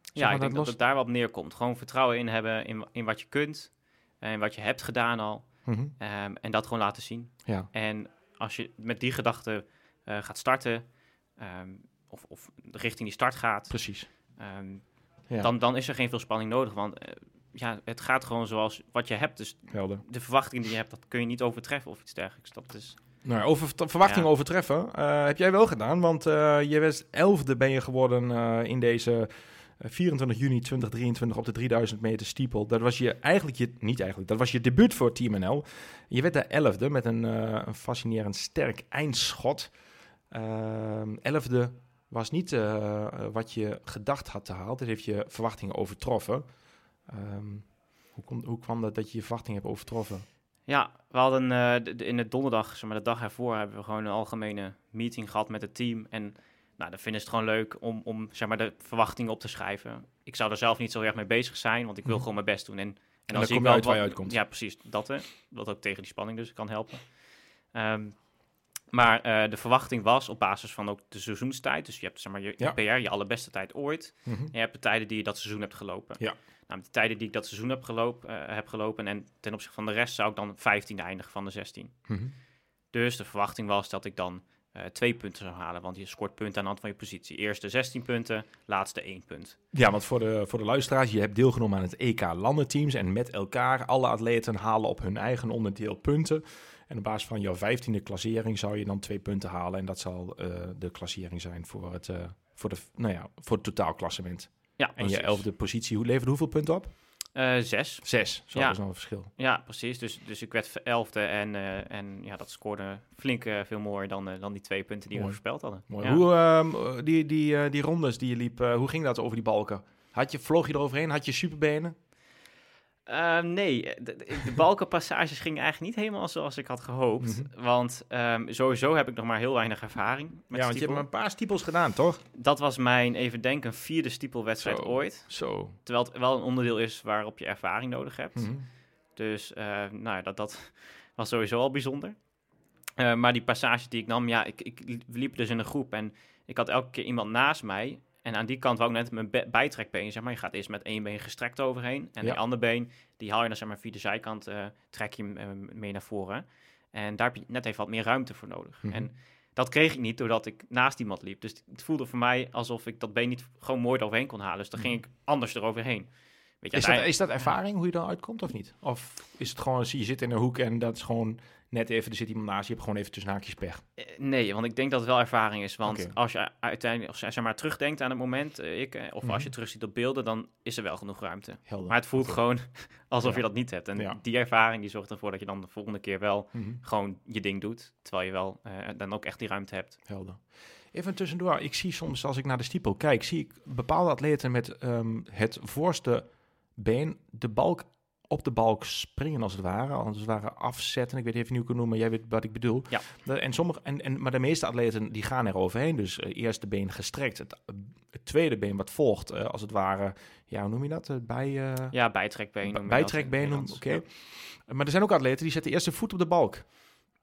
Zeg Ja, ik denk dat los- het daar op neerkomt. Gewoon vertrouwen in hebben in, in wat je kunt. En wat je hebt gedaan al. Mhm. Ehm, en dat gewoon laten zien. Ja. En als je met die gedachte eh, gaat starten, ehm, of, of richting die start gaat, Precies. ehm, Ja. dan, dan is er geen veel spanning nodig. Want eh, ja, het gaat gewoon zoals wat je hebt. Dus Helder. de verwachtingen die je hebt, dat kun je niet overtreffen of iets dergelijks. Dat is, Nou, over verwachtingen Ja. overtreffen eh, heb jij wel gedaan, want eh, je was elfde ben je geworden eh, in deze eh, 24 juni 2023 op de 3000 meter steeple. Dat was je eigenlijk je, niet eigenlijk, dat was je debuut voor Team NL. Je werd daar elfde met een, een fascinerend sterk eindschot. Ehm, elfde was niet wat je gedacht had te halen. Dat heeft je verwachtingen overtroffen. Ehm, hoe, kom, hoe kwam dat dat je je verwachtingen hebt overtroffen? Ja, we hadden eh, de- de- in het donderdag, zeg maar de dag ervoor, hebben we gewoon een algemene meeting gehad met het team. En nou, dan vinden ze het gewoon leuk om, om zeg maar, de verwachtingen op te schrijven. Ik zou er zelf niet zo erg mee bezig zijn, want ik wil Mhm. gewoon mijn best doen. En, en, dan zie kom ik wel uit waar je wat- uitkomt. Ja, precies. Dat, hè. dat ook tegen die spanning dus kan helpen. Ehm, maar eh, de verwachting was op basis van ook de seizoenstijd. Dus je hebt zeg maar, je Ja. PR, je allerbeste tijd ooit. Mhm. En je hebt de tijden die je dat seizoen hebt gelopen. Ja. Nou, de tijden die ik dat seizoen heb gelopen, eh, heb gelopen en ten opzichte van de rest zou ik dan 15e eindigen van de 16. Mhm. Dus de verwachting was dat ik dan eh, twee punten zou halen, want je scoort punten aan de hand van je positie. Eerste 16 punten, laatste 1 punt. Ja, want voor de, voor de luisteraars, je hebt deelgenomen aan het EK landenteams en met elkaar, alle atleten halen op hun eigen onderdeel punten. En op basis van jouw vijftiende klassering zou je dan twee punten halen en dat zal eh, de klassering zijn voor het, eh, voor de, nou ja, voor het totaalklassement. Ja, En je elfde positie, hoe leverde hoeveel punten op? Eh, zes. Zes, zo Ja. dat is nog een verschil. Ja, precies. Dus, dus ik werd elfde en, en ja, dat scoorde flink veel mooier dan, dan die twee punten die Mooi. we voorspeld hadden. Mooi. Ja. Hoe, ehm, die, die, die rondes die je liep, hoe ging dat over die balken? Had je, vloog je eroverheen? Had je superbenen? Eh, nee, de, de, balkenpassages gingen eigenlijk niet helemaal zoals ik had gehoopt. Mhm. Want ehm, sowieso heb ik nog maar heel weinig ervaring met ja, want je hebt maar een paar stiepels gedaan, toch? Dat was mijn, even denken, vierde stiepelwedstrijd Zo. ooit. Zo. Terwijl het wel een onderdeel is waarop je ervaring nodig hebt. Mhm. Dus eh, nou, ja, dat, dat was sowieso al bijzonder. Eh, maar die passage die ik nam, ja, ik, ik li- we liepen dus in een groep en ik had elke keer iemand naast mij. En aan die kant wou ik net mijn be- bijtrekbeen, zeg maar. Je gaat eerst met één been gestrekt overheen. En Ja. die andere been, die haal je dan zeg maar via de zijkant, eh, trek je eh, mee naar voren. En daar heb je net even wat meer ruimte voor nodig. Mhm. En dat kreeg ik niet doordat ik naast iemand liep. Dus het voelde voor mij alsof ik dat been niet gewoon mooi eroverheen kon halen. Dus dan ging ik anders eroverheen. Weet je, Is dat, is dat ervaring hoe je dan uitkomt of niet? Of is het gewoon, je zit in een hoek en dat is gewoon net even, er zit iemand naast je, hebt gewoon even tussen haakjes pech. Eh, Nee, want ik denk dat het wel ervaring is. Want als je uiteindelijk, of zeg maar, terugdenkt aan het moment, eh, ik, eh, of Mhm. als je terugziet op beelden, dan is er wel genoeg ruimte. Helder. Maar het voelt gewoon alsof Ja. je dat niet hebt. En Ja. die ervaring die zorgt ervoor dat je dan de volgende keer wel Mhm. gewoon je ding doet. Terwijl je wel dan ook echt die ruimte hebt. Helder. Even tussendoor, ik zie soms als ik naar de stiepel kijk, zie ik bepaalde atleten met ehm, het voorste been, de balk op de balk springen als het ware, als het ware afzetten. Ik weet even niet hoe ik het noem, maar jij weet wat ik bedoel. Ja. En sommige, en, en, maar de meeste atleten die gaan er overheen, dus eh, eerst de been gestrekt, het, het tweede been wat volgt, eh, als het ware, ja, hoe noem je dat? Eh, bij, eh, Ja, bijtrekbeen. bijtrekbeen, oké. Maar er zijn ook atleten die zetten eerst de voet op de balk.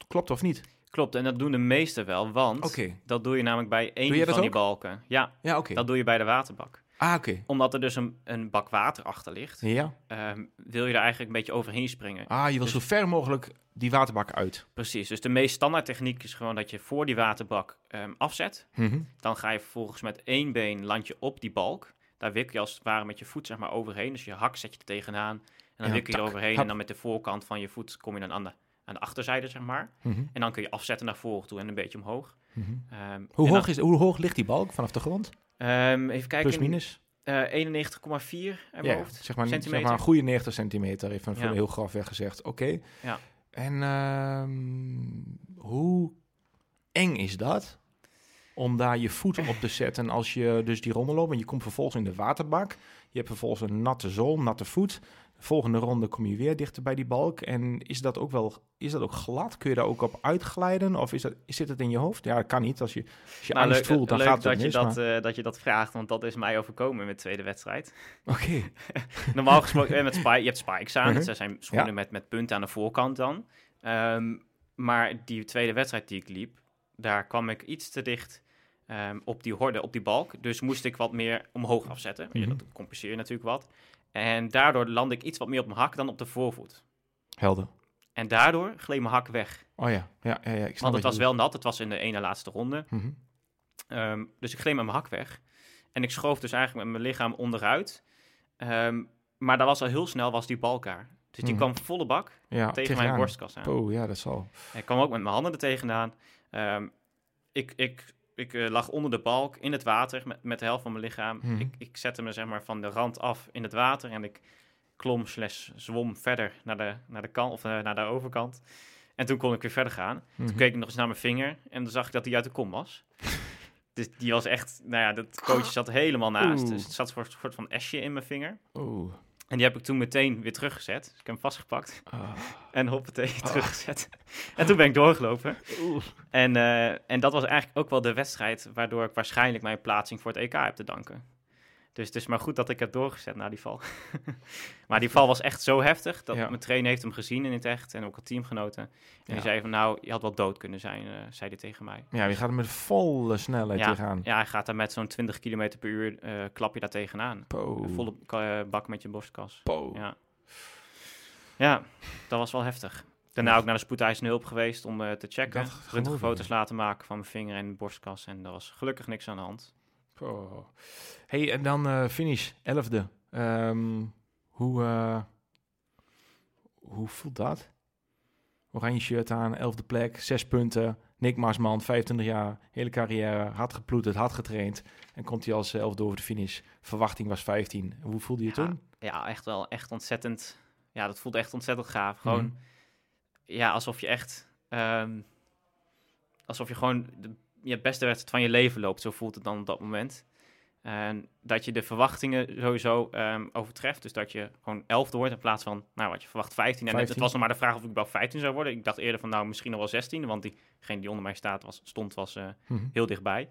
Klopt of niet? Klopt, en dat doen de meesten wel, want Oké. dat doe je namelijk bij één van die balken. Ja, Ja, oké. dat doe je bij de waterbak. Ah, oké. Omdat er dus een, een bak water achter ligt, Ja. ehm, wil je er eigenlijk een beetje overheen springen. Ah, je wil Dus- zo ver mogelijk die waterbak uit. Precies, dus de meest standaard techniek is gewoon dat je voor die waterbak ehm, afzet. Mhm. Dan ga je vervolgens met één been land je op die balk. Daar wikkel je als het ware met je voet zeg maar overheen. Dus je hak zet je er tegenaan. En dan Ja, wikkel je tak, eroverheen. hap. En dan met de voorkant van je voet kom je dan aan de, aan de achterzijde, zeg maar. Mhm, En dan kun je afzetten naar voren toe en een beetje omhoog. mhm. Ehm, Hoe, hoog dan- is, hoe hoog ligt die balk vanaf de grond? Ehm, even kijken. Plus minus? eh, 91,4 in mijn Ja, hoofd. zeg maar, zeg centimeter. maar een goede 90 centimeter, even Ja. heel grafweg gezegd. Oké. Ja. En ehm, hoe eng is dat? Om daar je voet op te zetten als je dus die ronde loopt. En je komt vervolgens in de waterbak. Je hebt vervolgens een natte zool, natte voet. De volgende ronde kom je weer dichter bij die balk. En is dat ook wel is dat ook glad? Kun je daar ook op uitglijden? Of is dat, zit het in je hoofd? Ja, dat kan niet. Als je, als je Nou, angst leuk, voelt, dan leuk gaat het dat, je dat, maar- eh, dat je dat vraagt, want dat is mij overkomen in mijn tweede wedstrijd. Oké. Normaal gesproken, eh, met spy, je hebt spikes aan. Mhm. Dat zijn schoenen Ja. met, met punten aan de voorkant dan. Ehm, maar die tweede wedstrijd die ik liep, daar kwam ik iets te dicht ehm, op die horde, op die balk. Dus moest ik wat meer omhoog afzetten. Mhm. Dat compenseer je natuurlijk wat. En daardoor landde ik iets wat meer op mijn hak dan op de voorvoet. Helder. En daardoor gleed mijn hak weg. Oh ja, ja, ja, ja ik snap Want het was wel nat, het was in de ene laatste ronde. Mhm. Ehm, dus ik gleed met mijn hak weg. En ik schoof dus eigenlijk met mijn lichaam onderuit. Ehm, maar daar was al heel snel was die balk daar. Dus die Mhm. kwam volle bak Ja, tegen mijn borstkas aan. Oh ja, dat zal. Ik kwam ook met mijn handen er tegenaan. Ehm, ik ik, ik eh, lag onder de balk in het water met, met de helft van mijn lichaam. Mhm. Ik, ik zette me zeg maar van de rand af in het water en ik klom slash zwom verder naar de, naar de kant of eh, naar de overkant. En toen kon ik weer verder gaan. Mhm. Toen keek ik nog eens naar mijn vinger en dan zag ik dat die uit de kom was. dus die was echt, nou ja, dat coach zat helemaal naast. Oeh. Dus het zat een soort, soort van esje in mijn vinger. Oeh. En die heb ik toen meteen weer teruggezet. Dus ik heb hem vastgepakt Ah. en hoppatee teruggezet. En toen ben ik doorgelopen. Oeh. En, eh, en dat was eigenlijk ook wel de wedstrijd waardoor ik waarschijnlijk mijn plaatsing voor het EK heb te danken. Dus het is maar goed dat ik heb doorgezet na die val. maar die val was echt zo heftig dat Ja. mijn trainer heeft hem gezien in het echt en ook al teamgenoten. En Ja. die zei van nou, je had wel dood kunnen zijn, eh, zei hij tegen mij. Ja, je gaat er met volle snelheid Ja, tegenaan. ja, hij gaat daar met zo'n 20 km per uur, eh, klap je daar tegenaan. Po. Volle eh, bak met je borstkas. Po. Ja. ja, dat was wel heftig. Daarna ook naar de spoedeisende hulp geweest om te checken. Röntgenfoto's ik, laten maken van mijn vinger en borstkas. En er was gelukkig niks aan de hand. Po. Hey, en dan eh, finish, elfde. Ehm, hoe, eh, hoe voelt dat? Oranje shirt aan, elfde plek, zes punten. Nick Marsman, 25 jaar, hele carrière, hard geploeterd, hard getraind. En komt hij als elfde over de finish. Verwachting was 15. Hoe voelde je Ja, toen? Ja, echt wel. Echt ontzettend. Ja, dat voelde echt ontzettend gaaf. Gewoon, Mhm. ja, alsof je echt... ehm, alsof je gewoon de je beste wedstrijd van je leven loopt. Zo voelt het dan op dat moment. En dat je de verwachtingen sowieso ehm, overtreft. Dus dat je gewoon elfde wordt in plaats van, nou wat je verwacht, 15. En het- 15. het was nog maar de vraag of ik überhaupt 15 zou worden. Ik dacht eerder van, nou misschien nog wel 16. Want diegene die onder mij staat was, stond, was eh, Mhm. heel dichtbij.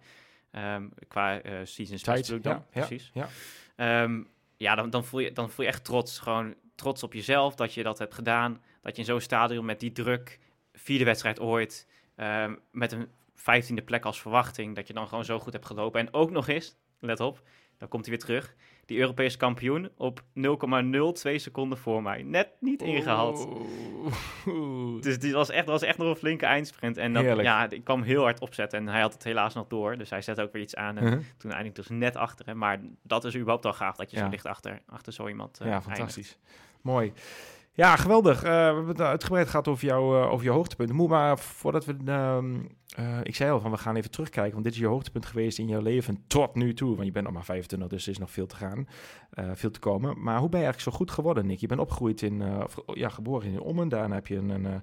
Ehm, qua eh seasons Tijd, dan, ja, precies. ja. Ehm, ja, dan, dan, voel je, dan voel je echt trots. Gewoon trots op jezelf dat je dat hebt gedaan. Dat je in zo'n stadion met die druk, vierde wedstrijd ooit, met een vijftiende plek als verwachting, dat je dan gewoon zo goed hebt gelopen. En ook nog eens, let op, dan komt hij weer terug, die Europese kampioen op 0,02 seconden voor mij. Net niet ingehaald. Oeh. Dus die was echt, was echt nog een flinke eindsprint. En dat, ja, ik kwam heel hard opzetten. En hij had het helaas nog door. Dus hij zette ook weer iets aan. En Mhm. toen eindigde ik dus net achter hem. Maar dat is überhaupt al gaaf dat je Ja. zo dicht achter, achter zo iemand eh, Ja, eindigt. fantastisch. Mooi. Ja, geweldig. Eh, we hebben het uitgebreid gehad over, jou, eh, over je hoogtepunten. Moet maar voordat we... ehm, eh, ik zei al van we gaan even terugkijken, want dit is je hoogtepunt geweest in jouw leven tot nu toe. Want je bent nog maar 25, dus er is nog veel te gaan, veel te komen. Maar hoe ben je eigenlijk zo goed geworden, Nick? Je bent opgegroeid in, of, ja, geboren in Ommen. Daarna heb je een, een,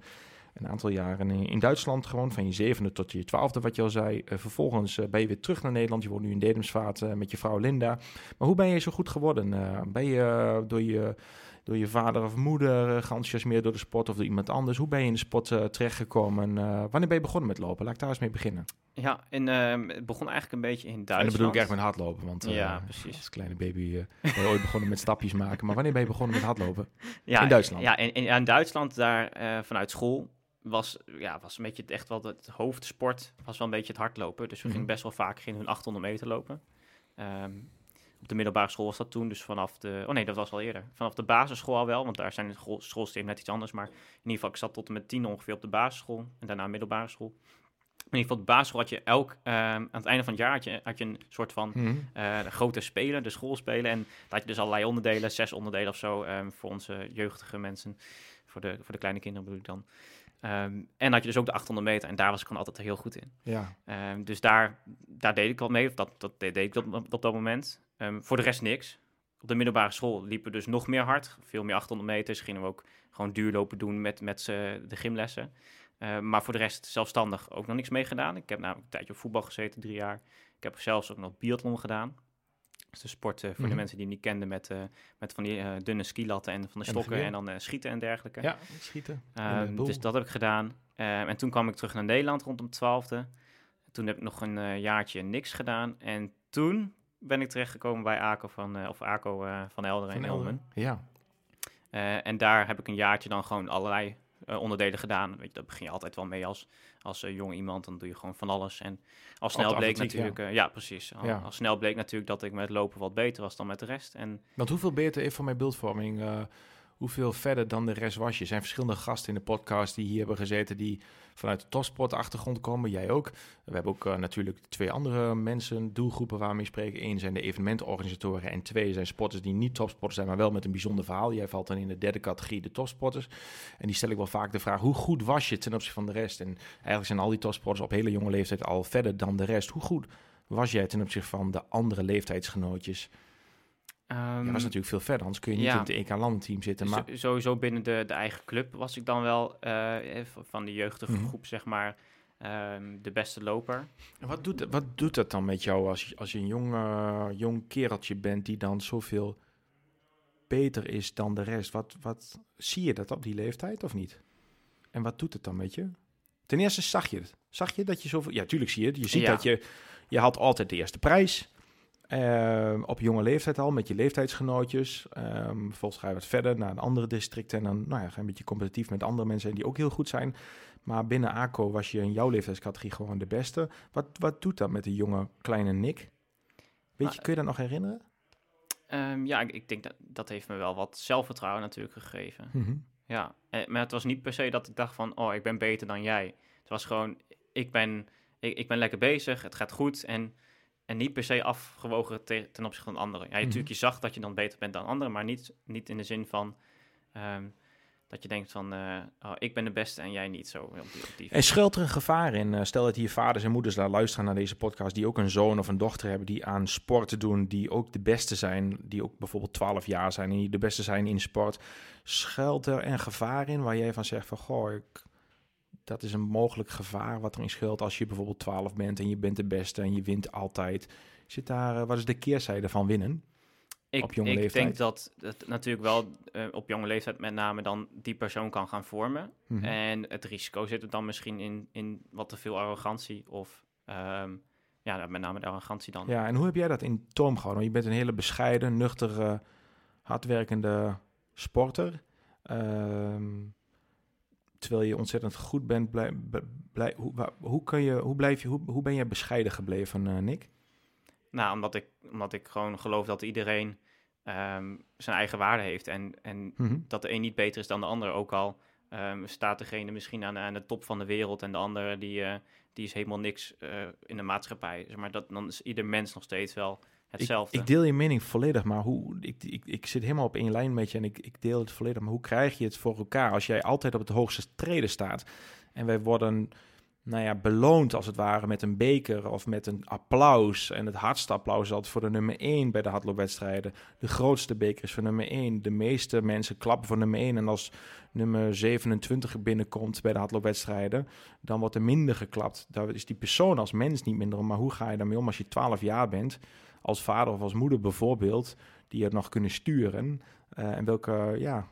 een aantal jaren in, in Duitsland gewoond, van je zevende tot je twaalfde, wat je al zei. Vervolgens ben je weer terug naar Nederland. Je woont nu in Dedemsvaart met je vrouw Linda. Maar hoe ben je zo goed geworden? Ben je door je door je vader of moeder uh, geenthousiasmeerd door de sport of door iemand anders? Hoe ben je in de sport uh, terechtgekomen? Uh, wanneer ben je begonnen met lopen? Laat ik daar eens mee beginnen. Ja, en, uh, het begon eigenlijk een beetje in Duitsland. En dan bedoel ik echt met hardlopen, want ja, precies. als kleine baby ben je ooit begonnen met stapjes maken. Maar wanneer ben je begonnen met hardlopen? Ja, in Duitsland? Ja, in, in, in Duitsland daar eh, vanuit school was, ja, was een beetje het, echt wel het hoofdsport, was wel een beetje het hardlopen. Dus we Mhm. gingen best wel vaak gingen hun 800 meter lopen. Um, op de middelbare school was dat toen, dus vanaf de... Oh nee, dat was al eerder. Vanaf de basisschool al wel, want daar zijn de school, schoolsysteem net iets anders. Maar in ieder geval, ik zat tot en met tien ongeveer op de basisschool en daarna middelbare school. in ieder geval de basisschool had je elk, ehm, aan het einde van het jaar had je, had je een soort van Mhm. eh, grote spelen, de schoolspelen. En daar had je dus allerlei onderdelen, zes onderdelen of zo, ehm, voor onze jeugdige mensen. Voor de, voor de kleine kinderen bedoel ik dan. Ehm, en had je dus ook de 800 meter en daar was ik gewoon altijd heel goed in. Ja. Dus daar, daar deed ik wat mee, of dat, dat deed ik op, op dat moment. Ehm, voor de rest niks. Op de middelbare school liepen we dus nog meer hard, veel meer 800 meters. Gingen we ook gewoon duurlopen doen met, met de gymlessen. Ehm, maar voor de rest zelfstandig ook nog niks mee gedaan. Ik heb namelijk een tijdje op voetbal gezeten, drie jaar. Ik heb zelfs ook nog biathlon gedaan. Dat is de sport eh, voor Mhm. de mensen die het niet kenden met, eh, met van die eh, dunne skilatten en van de En stokken en dan schieten en dergelijke. Ja, schieten. Ehm, dus dat heb ik gedaan. En toen kwam ik terug naar Nederland rondom twaalfde. Toen heb ik nog een jaartje niks gedaan. En toen ben ik terechtgekomen bij ACO van, eh, of ACO eh, van Elderen Van in. Elmen. Ja. Eh, en daar heb ik een jaartje dan gewoon allerlei onderdelen gedaan. Weet je, daar begin je altijd wel mee als, als eh, jong iemand. Dan doe je gewoon van alles. En al snel bleek natuurlijk... ja, precies. Al, Ja. al snel bleek natuurlijk dat ik met lopen wat beter was dan met de rest. En Want hoeveel beter even voor mijn beeldvorming, hoeveel verder dan de rest was je? Er zijn verschillende gasten in de podcast die hier hebben gezeten die vanuit de topsportachtergrond komen. Jij ook. We hebben ook eh, natuurlijk twee andere mensen, doelgroepen waar we spreken. Eén zijn de evenementenorganisatoren en twee zijn sporters die niet topsporters zijn, maar wel met een bijzonder verhaal. Jij valt dan in de derde categorie, de topsporters. En die stel ik wel vaak de vraag, hoe goed was je ten opzichte van de rest? En eigenlijk zijn al die topsporters op hele jonge leeftijd al verder dan de rest. Hoe goed was jij ten opzichte van de andere leeftijdsgenootjes? Ehm, Je was natuurlijk veel verder, anders kun je niet ja. in het EK-landenteam zitten. Maar Zo- sowieso binnen de, de eigen club was ik dan wel eh, eh, van de jeugdige Mhm. groep, zeg maar, ehm, de beste loper. wat doet, wat doet dat dan met jou als je, als je een jong, eh, jong kereltje bent die dan zoveel beter is dan de rest? Wat, wat zie je dat op die leeftijd of niet? En wat doet het dan met je? Ten eerste zag je het. Zag je dat je zoveel... Ja, tuurlijk zie je het. Je ziet Ja. dat je... Je had altijd de eerste prijs. Ehm, op jonge leeftijd al, met je leeftijdsgenootjes. Ehm vervolgens ga je wat verder naar een andere district. En dan nou ja, ga je een beetje competitief met andere mensen die ook heel goed zijn. Maar binnen ACO was je in jouw leeftijdscategorie gewoon de beste. Wat, wat doet dat met de jonge kleine Nick? Weet je, Maar- kun je dat nog herinneren? Ehm, ja, ik, ik denk dat dat heeft me wel wat zelfvertrouwen natuurlijk gegeven. Mhm. Ja, eh, maar het was niet per se dat ik dacht van, oh, ik ben beter dan jij. Het was gewoon, ik ben, ik, ik ben lekker bezig, het gaat goed en, en niet per se afgewogen te- ten opzichte van anderen. Ja, Mhm. natuurlijk, je zag dat je dan beter bent dan anderen, maar niet, niet in de zin van ehm, dat je denkt van, eh, oh, ik ben de beste en jij niet zo. Op die, op die En schuilt er een gevaar in? Eh, Stel dat hier vaders en moeders daar luisteren naar deze podcast, die ook een zoon of een dochter hebben die aan sporten doen, die ook de beste zijn, die ook bijvoorbeeld 12 jaar zijn en die de beste zijn in sport. Schuilt er een gevaar in waar jij van zegt van, goh, ik, dat is een mogelijk gevaar wat erin schuilt als je bijvoorbeeld 12 bent en je bent de beste en je wint altijd. Zit daar, eh, wat is de keerzijde van winnen? Ik, op jonge ik leeftijd? denk dat het natuurlijk wel eh, op jonge leeftijd met name dan die persoon kan gaan vormen. Mhm. En het risico zit er dan misschien in, in wat te veel arrogantie of ehm, ja, nou, met name de arrogantie dan. Ja, en hoe heb jij dat in toom gehouden? Want je bent een hele bescheiden, nuchtere, hardwerkende sporter. Ehm, terwijl je ontzettend goed bent, blij, blij, hoe, hoe, kun je, hoe, blijf je, hoe, hoe ben jij bescheiden gebleven, eh, Nick? Nou, omdat ik, omdat ik gewoon geloof dat iedereen ehm, zijn eigen waarde heeft. En, en Mhm. dat de een niet beter is dan de ander. Ook al ehm, staat degene misschien aan, aan de top van de wereld en de ander die, eh, die is helemaal niks eh, in de maatschappij. Zeg maar dat, dan is ieder mens nog steeds wel hetzelfde. Ik, ik deel je mening volledig, maar hoe, ik, ik, ik zit helemaal op één lijn met je en ik, ik deel het volledig. Maar hoe krijg je het voor elkaar als jij altijd op het hoogste treden staat? En wij worden nou ja, beloond als het ware met een beker of met een applaus. En het hardste applaus is altijd voor de nummer 1 bij de hardloopwedstrijden. De grootste beker is voor nummer 1. De meeste mensen klappen voor nummer 1. En als nummer 27 binnenkomt bij de hardloopwedstrijden, dan wordt er minder geklapt. Daar is die persoon als mens niet minder om. Maar hoe ga je daarmee om als je 12 jaar bent? Als vader of als moeder bijvoorbeeld, die het nog kunnen sturen. Eh, en welke, ja,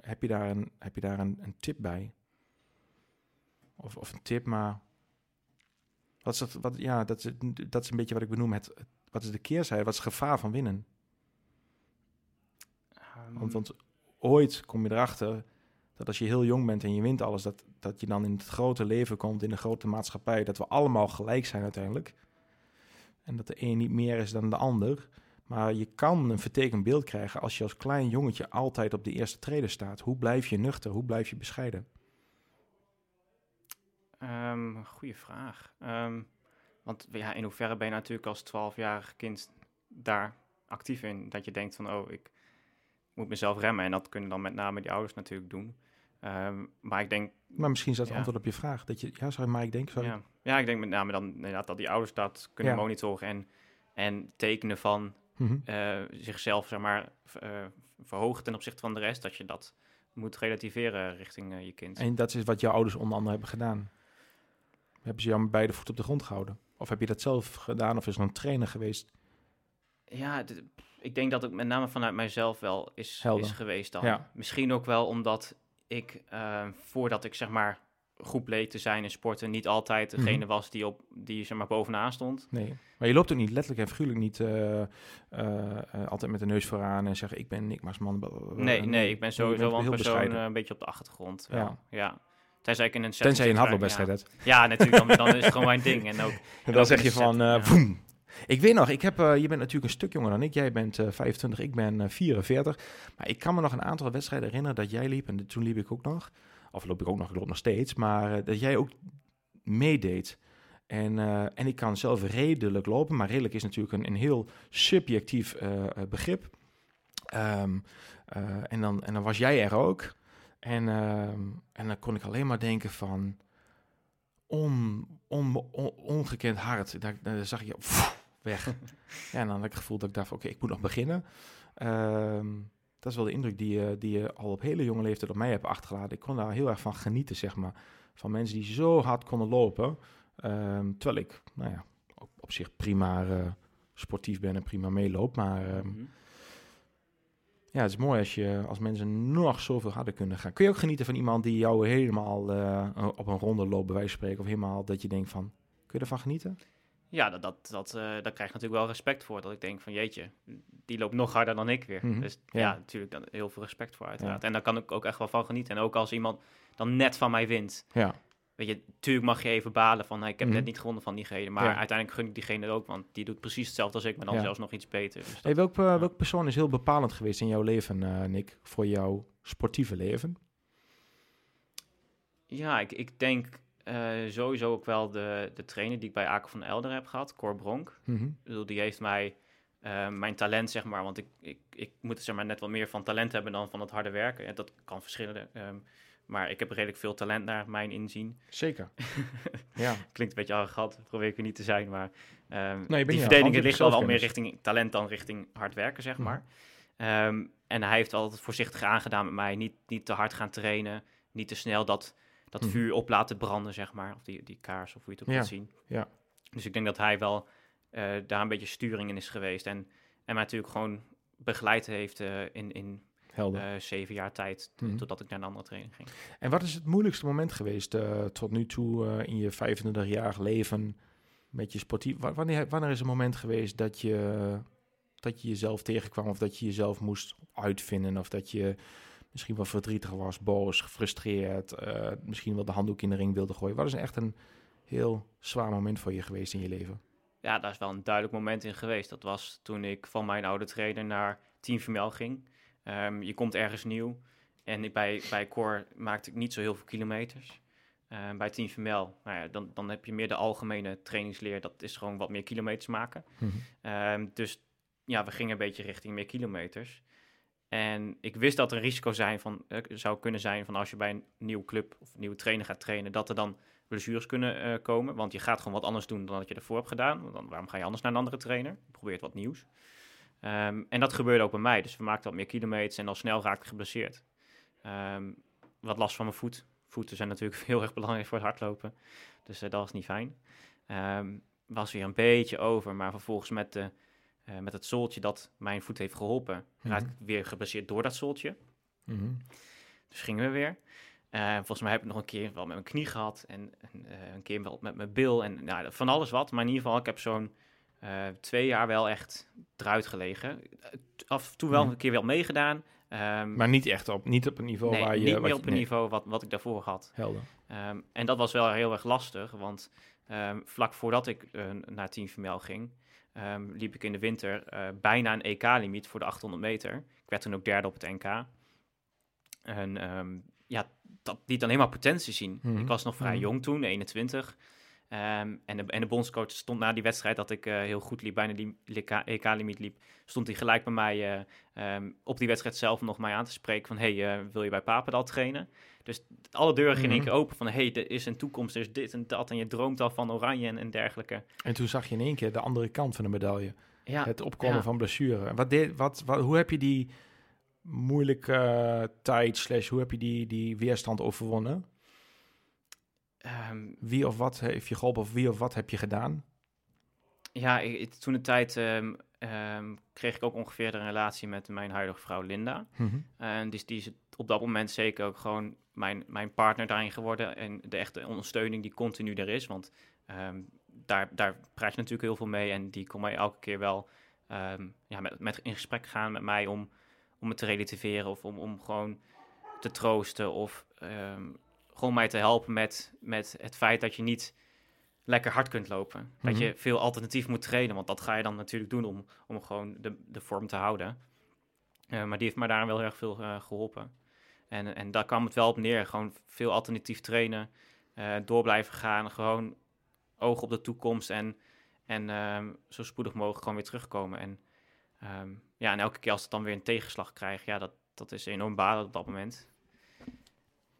heb je daar een, heb je daar een, een tip bij? Of, of een tip, maar wat is dat, wat, ja, dat is, dat is een beetje wat ik benoem, het, het- wat is de keerzijde, wat is het gevaar van winnen? Ehm, Want, want ooit kom je erachter dat als je heel jong bent en je wint alles, dat, dat je dan in het grote leven komt, in de grote maatschappij, dat we allemaal gelijk zijn uiteindelijk. En dat de een niet meer is dan de ander. Maar je kan een vertekend beeld krijgen als je als klein jongetje altijd op de eerste treden staat. Hoe blijf je nuchter? Hoe blijf je bescheiden? Um, goeie vraag. Um, want ja, in hoeverre ben je natuurlijk als 12-jarig kind daar actief in? Dat je denkt van, oh, ik moet mezelf remmen. En dat kunnen dan met name die ouders natuurlijk doen. Um, maar ik denk... Maar misschien is dat het antwoord op je vraag. Dat je, ja, sorry, maar ik denk... Sorry. Ja. ja, ik denk met name dan inderdaad dat die ouders dat kunnen monitoren en, en tekenen van mm zichzelf, zeg maar, uh, verhogen ten opzichte van de rest. Dat je dat moet relativeren richting uh, je kind. En dat is wat jouw ouders onder andere hebben gedaan? Hebben ze jou met beide voeten op de grond gehouden? Of heb je dat zelf gedaan of is er een trainer geweest? Ja, ik denk dat het met name vanuit mijzelf wel is, is geweest dan. Ja. Misschien ook wel omdat ik, uh, voordat ik zeg maar goed bleek te zijn in sporten, niet altijd degene mhm. was die, op, die zeg maar bovenaan stond. Nee, maar je loopt ook niet letterlijk en figuurlijk niet uh, uh, altijd met de neus vooraan en zeggen ik ben Nick Maasman. Nee, nee, ik ben sowieso wel een persoon een beetje op de achtergrond. Ja. ja. Tenzij ik in een Tenzij je een hardloopwedstrijd ja. hebt. Ja, natuurlijk. Dan, dan, is het gewoon mijn ding. En, ook, en dan zeg je van, boem. Ik weet nog, ik heb, uh, je bent natuurlijk een stuk jonger dan ik. Jij bent uh, 25, ik ben 44. Maar ik kan me nog een aantal wedstrijden herinneren dat jij liep. En toen liep ik ook nog. Of loop ik ook nog, ik loop nog steeds. Maar dat jij ook meedeed. En, en ik kan zelf redelijk lopen. Maar redelijk is natuurlijk een, heel subjectief begrip. Um, en, dan, en dan was jij er ook. En, ehm, en dan kon ik alleen maar denken van on, on, ongekend hard. Daar, daar zag je weg. ja, en dan had ik het gevoel dat ik dacht, oké, ik moet nog beginnen. Ehm, dat is wel de indruk die je, die je al op hele jonge leeftijd op mij hebt achtergelaten. Ik kon daar heel erg van genieten, zeg maar. Van mensen die zo hard konden lopen. Ehm, terwijl ik, nou ja, op, op zich prima uh, sportief ben en prima meeloop. Maar mm ja, het is mooi als, je, als mensen nog zoveel harder kunnen gaan. Kun je ook genieten van iemand die jou helemaal uh, op een ronde loopt, bij wijze van spreken, of helemaal dat je denkt van, kun je ervan genieten? Ja, dat, dat, dat, uh, daar krijg ik natuurlijk wel respect voor. Dat ik denk van, jeetje, die loopt nog harder dan ik weer. Mhm. Dus ja. ja, natuurlijk dan heel veel respect voor uiteraard. En daar kan ik ook echt wel van genieten. En ook als iemand dan net van mij wint. Ja. Weet je, natuurlijk mag je even balen van, ik heb net mhm. niet gewonnen van diegene. Maar uiteindelijk gun ik diegene ook, want die doet precies hetzelfde als ik, maar dan zelfs nog iets beter. Dus hey, welk, uh, welke persoon is heel bepalend geweest in jouw leven, uh, Nick, voor jouw sportieve leven? Ja, ik, ik denk sowieso ook wel de, de trainer die ik bij Aken van Elder heb gehad, Cor Bronk. Mm -hmm. bedoel, die heeft mij mijn talent, zeg maar, want ik, ik, ik moet zeg maar net wat meer van talent hebben dan van het harde werken. En dat kan verschillen. Um, maar ik heb redelijk veel talent naar mijn inzien. Zeker. ja. Klinkt een beetje arrogant, probeer ik er niet te zijn. Maar um, nee, die verdediging ligt wel, wel meer richting talent dan richting hard werken, zeg mhm. maar. Um, en hij heeft altijd voorzichtig aangedaan met mij. Niet, niet te hard gaan trainen. Niet te snel dat, dat mhm. vuur op laten branden, zeg maar. Of die, die kaars, of hoe je het ook ja. zien. Ja. Dus ik denk dat hij wel uh, daar een beetje sturing in is geweest. En, en mij natuurlijk gewoon begeleid heeft uh, in, in. Uh, zeven jaar tijd, mm -hmm. totdat ik naar een andere training ging. En wat is het moeilijkste moment geweest tot nu toe in je 25-jarig leven met je sportief? Wanneer, wanneer is een moment geweest dat je, dat je jezelf tegenkwam of dat je jezelf moest uitvinden of dat je misschien wel verdrietig was, boos, gefrustreerd, misschien wel de handdoek in de ring wilde gooien? Wat is echt een heel zwaar moment voor je geweest in je leven? Ja, daar is wel een duidelijk moment in geweest. Dat was toen ik van mijn oude trainer naar Team Female ging. Um, je komt ergens nieuw. En bij, bij Core maakte ik niet zo heel veel kilometers. Um, bij Team Femel, nou ja, dan, dan heb je meer de algemene trainingsleer. Dat is gewoon wat meer kilometers maken. Mm -hmm. dus ja, we gingen een beetje richting meer kilometers. En ik wist dat er een risico zijn van, uh, zou kunnen zijn van als je bij een nieuwe club of nieuwe trainer gaat trainen, dat er dan blessures kunnen uh, komen. Want je gaat gewoon wat anders doen dan dat je ervoor hebt gedaan. Dan, waarom ga je anders naar een andere trainer? Je probeert wat nieuws. Um, en dat gebeurde ook bij mij. Dus we maakten wat meer kilometers en al snel raakte ik geblesseerd. Um, wat last van mijn voet. Voeten zijn natuurlijk heel erg belangrijk voor het hardlopen. Dus uh, dat was niet fijn. Um, was weer een beetje over, maar vervolgens met, de, uh, met het zooltje dat mijn voet heeft geholpen, mm -hmm. raakte ik weer geblesseerd door dat zooltje. Mm -hmm. Dus gingen we weer. Uh, volgens mij heb ik nog een keer wel met mijn knie gehad en, en een keer wel met mijn bil en nou, van alles wat. Maar in ieder geval, ik heb zo'n twee jaar wel echt eruit gelegen. Af en toe wel mhm. een keer wel meegedaan. Um, maar niet echt op, niet op een niveau nee, waar je... niet meer op een niveau wat, wat ik daarvoor had. Helder. Um, en dat was wel heel erg lastig, want um, vlak voordat ik naar Team Femel ging, liep ik in de winter uh, bijna een EK-limiet voor de 800 meter. Ik werd toen ook derde op het NK. En ja, dat liet alleen maar potentie zien. Mhm. Ik was nog vrij Mhm. jong toen, 21. Ehm, en, de, en de bondscoach stond na die wedstrijd dat ik eh, heel goed liep, bijna die EK-limiet liep, stond hij gelijk bij mij eh, ehm, op die wedstrijd zelf nog mij aan te spreken van, hey, eh, wil je bij Papendal trainen? Dus alle deuren gingen Mhm. keer open van, hey, er is een toekomst, er is dit en dat en je droomt al van oranje en, en dergelijke. En toen zag je in één keer de andere kant van de medaille. Ja, het opkomen ja. van blessure. Wat deed, wat, wat, hoe heb je die moeilijke eh, tijd, slash, hoe heb je die, die weerstand overwonnen? ehm, Wie of wat heeft je geholpen of wie of wat heb je gedaan? Ja, toen de tijd ehm, ehm, kreeg ik ook ongeveer de relatie met mijn huidige vrouw Linda. En dus die is op dat moment zeker ook gewoon mijn, mijn partner daarin geworden. En de echte ondersteuning die continu er is. Want ehm, daar, daar praat je natuurlijk heel veel mee. En die kon mij elke keer wel ehm, ja, met, met in gesprek gaan met mij om, om me te relativeren. Of om, om gewoon te troosten. Of ehm, gewoon mij te helpen met, met het feit dat je niet lekker hard kunt lopen. Dat Mhm. je veel alternatief moet trainen. Want dat ga je dan natuurlijk doen om, om gewoon de, de vorm te houden. Eh, maar die heeft mij daar wel heel erg veel eh, geholpen. En, en daar kwam het wel op neer. Gewoon veel alternatief trainen. eh, door blijven gaan. Gewoon oog op de toekomst. En, en ehm, zo spoedig mogelijk gewoon weer terugkomen. En, ehm, ja, en elke keer als het dan weer een tegenslag krijgt. Ja, dat, dat is enorm balen op dat moment.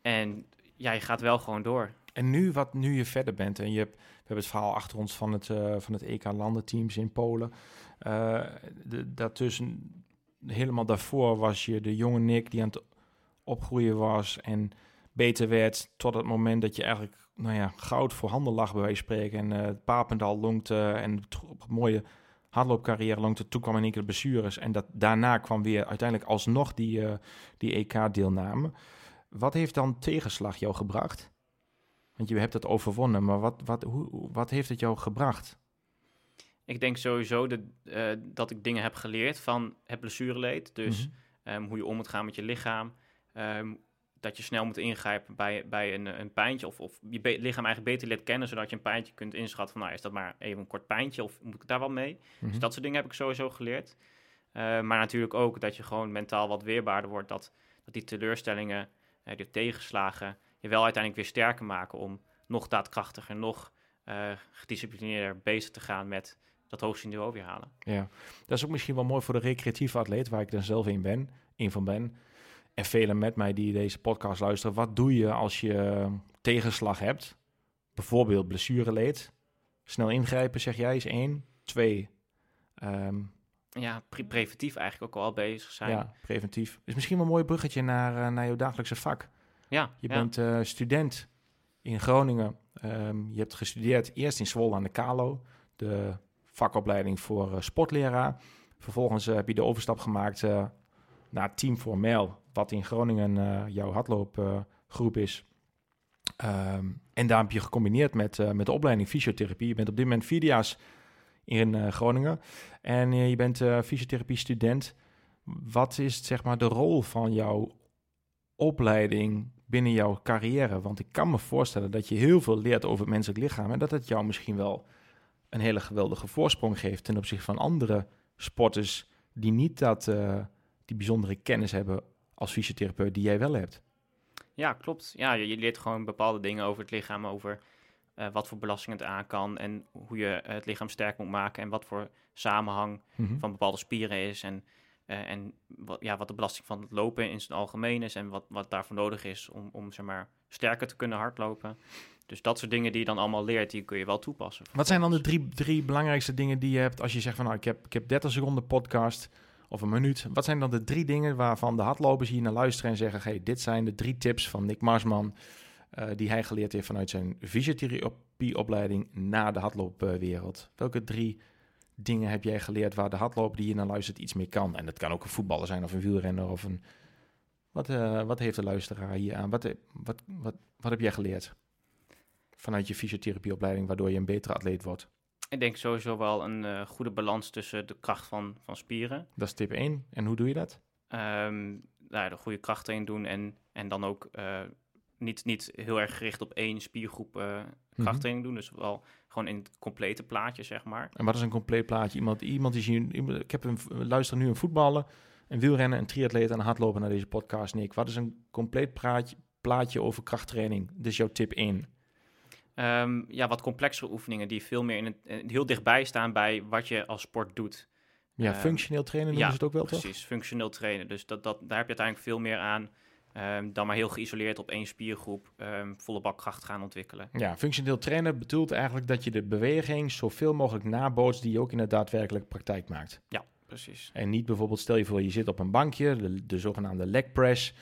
En ja, je gaat wel gewoon door. En nu, wat nu je verder bent en je hebt, we hebben het verhaal achter ons van het, eh, van het EK landenteams in Polen. Eh de, daartussen, helemaal daarvoor was je de jonge Nick die aan het opgroeien was en beter werd tot het moment dat je eigenlijk, nou ja, goud voor handen lag bij wijze van spreken. En eh Papendal longte en het op een mooie hardloopcarrière longte. Toen kwam in één keer de blessures en dat, daarna kwam weer uiteindelijk alsnog die, eh, die EK-deelname. Wat heeft dan tegenslag jou gebracht? Want je hebt het overwonnen, maar wat, wat, hoe, wat heeft het jou gebracht? Ik denk sowieso dat, eh, dat ik dingen heb geleerd van het blessureleed. Dus Mhm. ehm, hoe je om moet gaan met je lichaam. Ehm, dat je snel moet ingrijpen bij, bij een, een pijntje. Of, of je lichaam eigenlijk beter leert kennen, zodat je een pijntje kunt inschatten van... nou, is dat maar even een kort pijntje of moet ik daar wel mee? Mhm. Dus dat soort dingen heb ik sowieso geleerd. Eh, maar natuurlijk ook dat je gewoon mentaal wat weerbaarder wordt. Dat, dat die teleurstellingen, eh, die tegenslagen... je wel uiteindelijk weer sterker maken om nog daadkrachtiger... nog eh gedisciplineerder bezig te gaan met dat hoogste niveau weer halen. Ja, dat is ook misschien wel mooi voor de recreatieve atleet, waar ik dan zelf in ben, een van ben. En velen met mij die deze podcast luisteren. Wat doe je als je tegenslag hebt? Bijvoorbeeld blessureleed. Snel ingrijpen, zeg jij, is één. Twee, ehm, Ja, pre- preventief eigenlijk ook al bezig zijn. ja, preventief. Is misschien wel een mooi bruggetje naar, eh, naar jouw dagelijkse vak. ja, Je ja. bent eh, student in Groningen. Ehm, je hebt gestudeerd eerst in Zwolle aan de Kalo, de vakopleiding voor eh, sportleraar. Vervolgens heb je de overstap gemaakt naar Team voor Mijl, wat in Groningen eh, jouw hardloopgroep is. Ehm, en daar heb je gecombineerd met, eh, met de opleiding fysiotherapie. Je bent op dit moment vierdejaars in eh, Groningen en je bent fysiotherapie-student. Wat is zeg maar de rol van jouw opleiding binnen jouw carrière? Want ik kan me voorstellen dat je heel veel leert over het menselijk lichaam en dat het jou misschien wel een hele geweldige voorsprong geeft ten opzichte van andere sporters die niet dat, die bijzondere kennis hebben als fysiotherapeut die jij wel hebt. Ja, klopt. Ja, je, je leert gewoon bepaalde dingen over het lichaam, over eh, wat voor belasting het aan kan en hoe je eh, het lichaam sterk moet maken en wat voor samenhang Mhm. van bepaalde spieren is en, eh, en wat, ja, wat de belasting van het lopen in zijn algemeen is en wat, wat daarvoor nodig is om, om zeg maar, sterker te kunnen hardlopen. Dus dat soort dingen die je dan allemaal leert, die kun je wel toepassen. Wat zijn dan de drie, drie belangrijkste dingen die je hebt als je zegt van nou, ik heb, ik heb 30 seconden podcast of een minuut. Wat zijn dan de drie dingen waarvan de hardlopers hier naar luisteren en zeggen, hey, dit zijn de drie tips van Nick Marsman eh, die hij geleerd heeft vanuit zijn fysiotherapieopleiding naar de hardloopwereld. Welke drie dingen heb jij geleerd waar de hardloper die hier naar luistert iets mee kan? En dat kan ook een voetballer zijn of een wielrenner of een... Wat, eh, wat heeft de luisteraar hier aan? Wat, wat, wat, wat heb jij geleerd vanuit je fysiotherapieopleiding waardoor je een betere atleet wordt? Ik denk sowieso wel een eh, goede balans tussen de kracht van, van spieren. Dat is tip 1. En hoe doe je dat? Ehm nou, de goede krachten in doen en, en dan ook eh, niet, niet heel erg gericht op één spiergroep eh krachttraining doen. Dus wel gewoon in het complete plaatje, zeg maar. En wat is een compleet plaatje? Iemand, iemand die zien. iemand- Ik heb een we luisteren nu een voetballer, een wielrenner, een triatleet en een hardloper naar deze podcast. Nick, wat is een compleet praatje, plaatje over krachttraining. Dus jouw tip 1. Ehm, ja, wat complexere oefeningen die veel meer in het, heel dichtbij staan bij wat je als sport doet. Ja, ehm, functioneel trainen noemen ja, ze het ook wel, precies, toch? functioneel trainen. Dus dat, dat, daar heb je uiteindelijk veel meer aan um, dan maar heel geïsoleerd op één spiergroep volle bak kracht gaan ontwikkelen. Ja, functioneel trainen bedoelt eigenlijk dat je de beweging zoveel mogelijk nabootst die je ook in de daadwerkelijke praktijk maakt. Ja, precies. En niet bijvoorbeeld, stel je voor, je zit op een bankje, de, de zogenaamde leg press.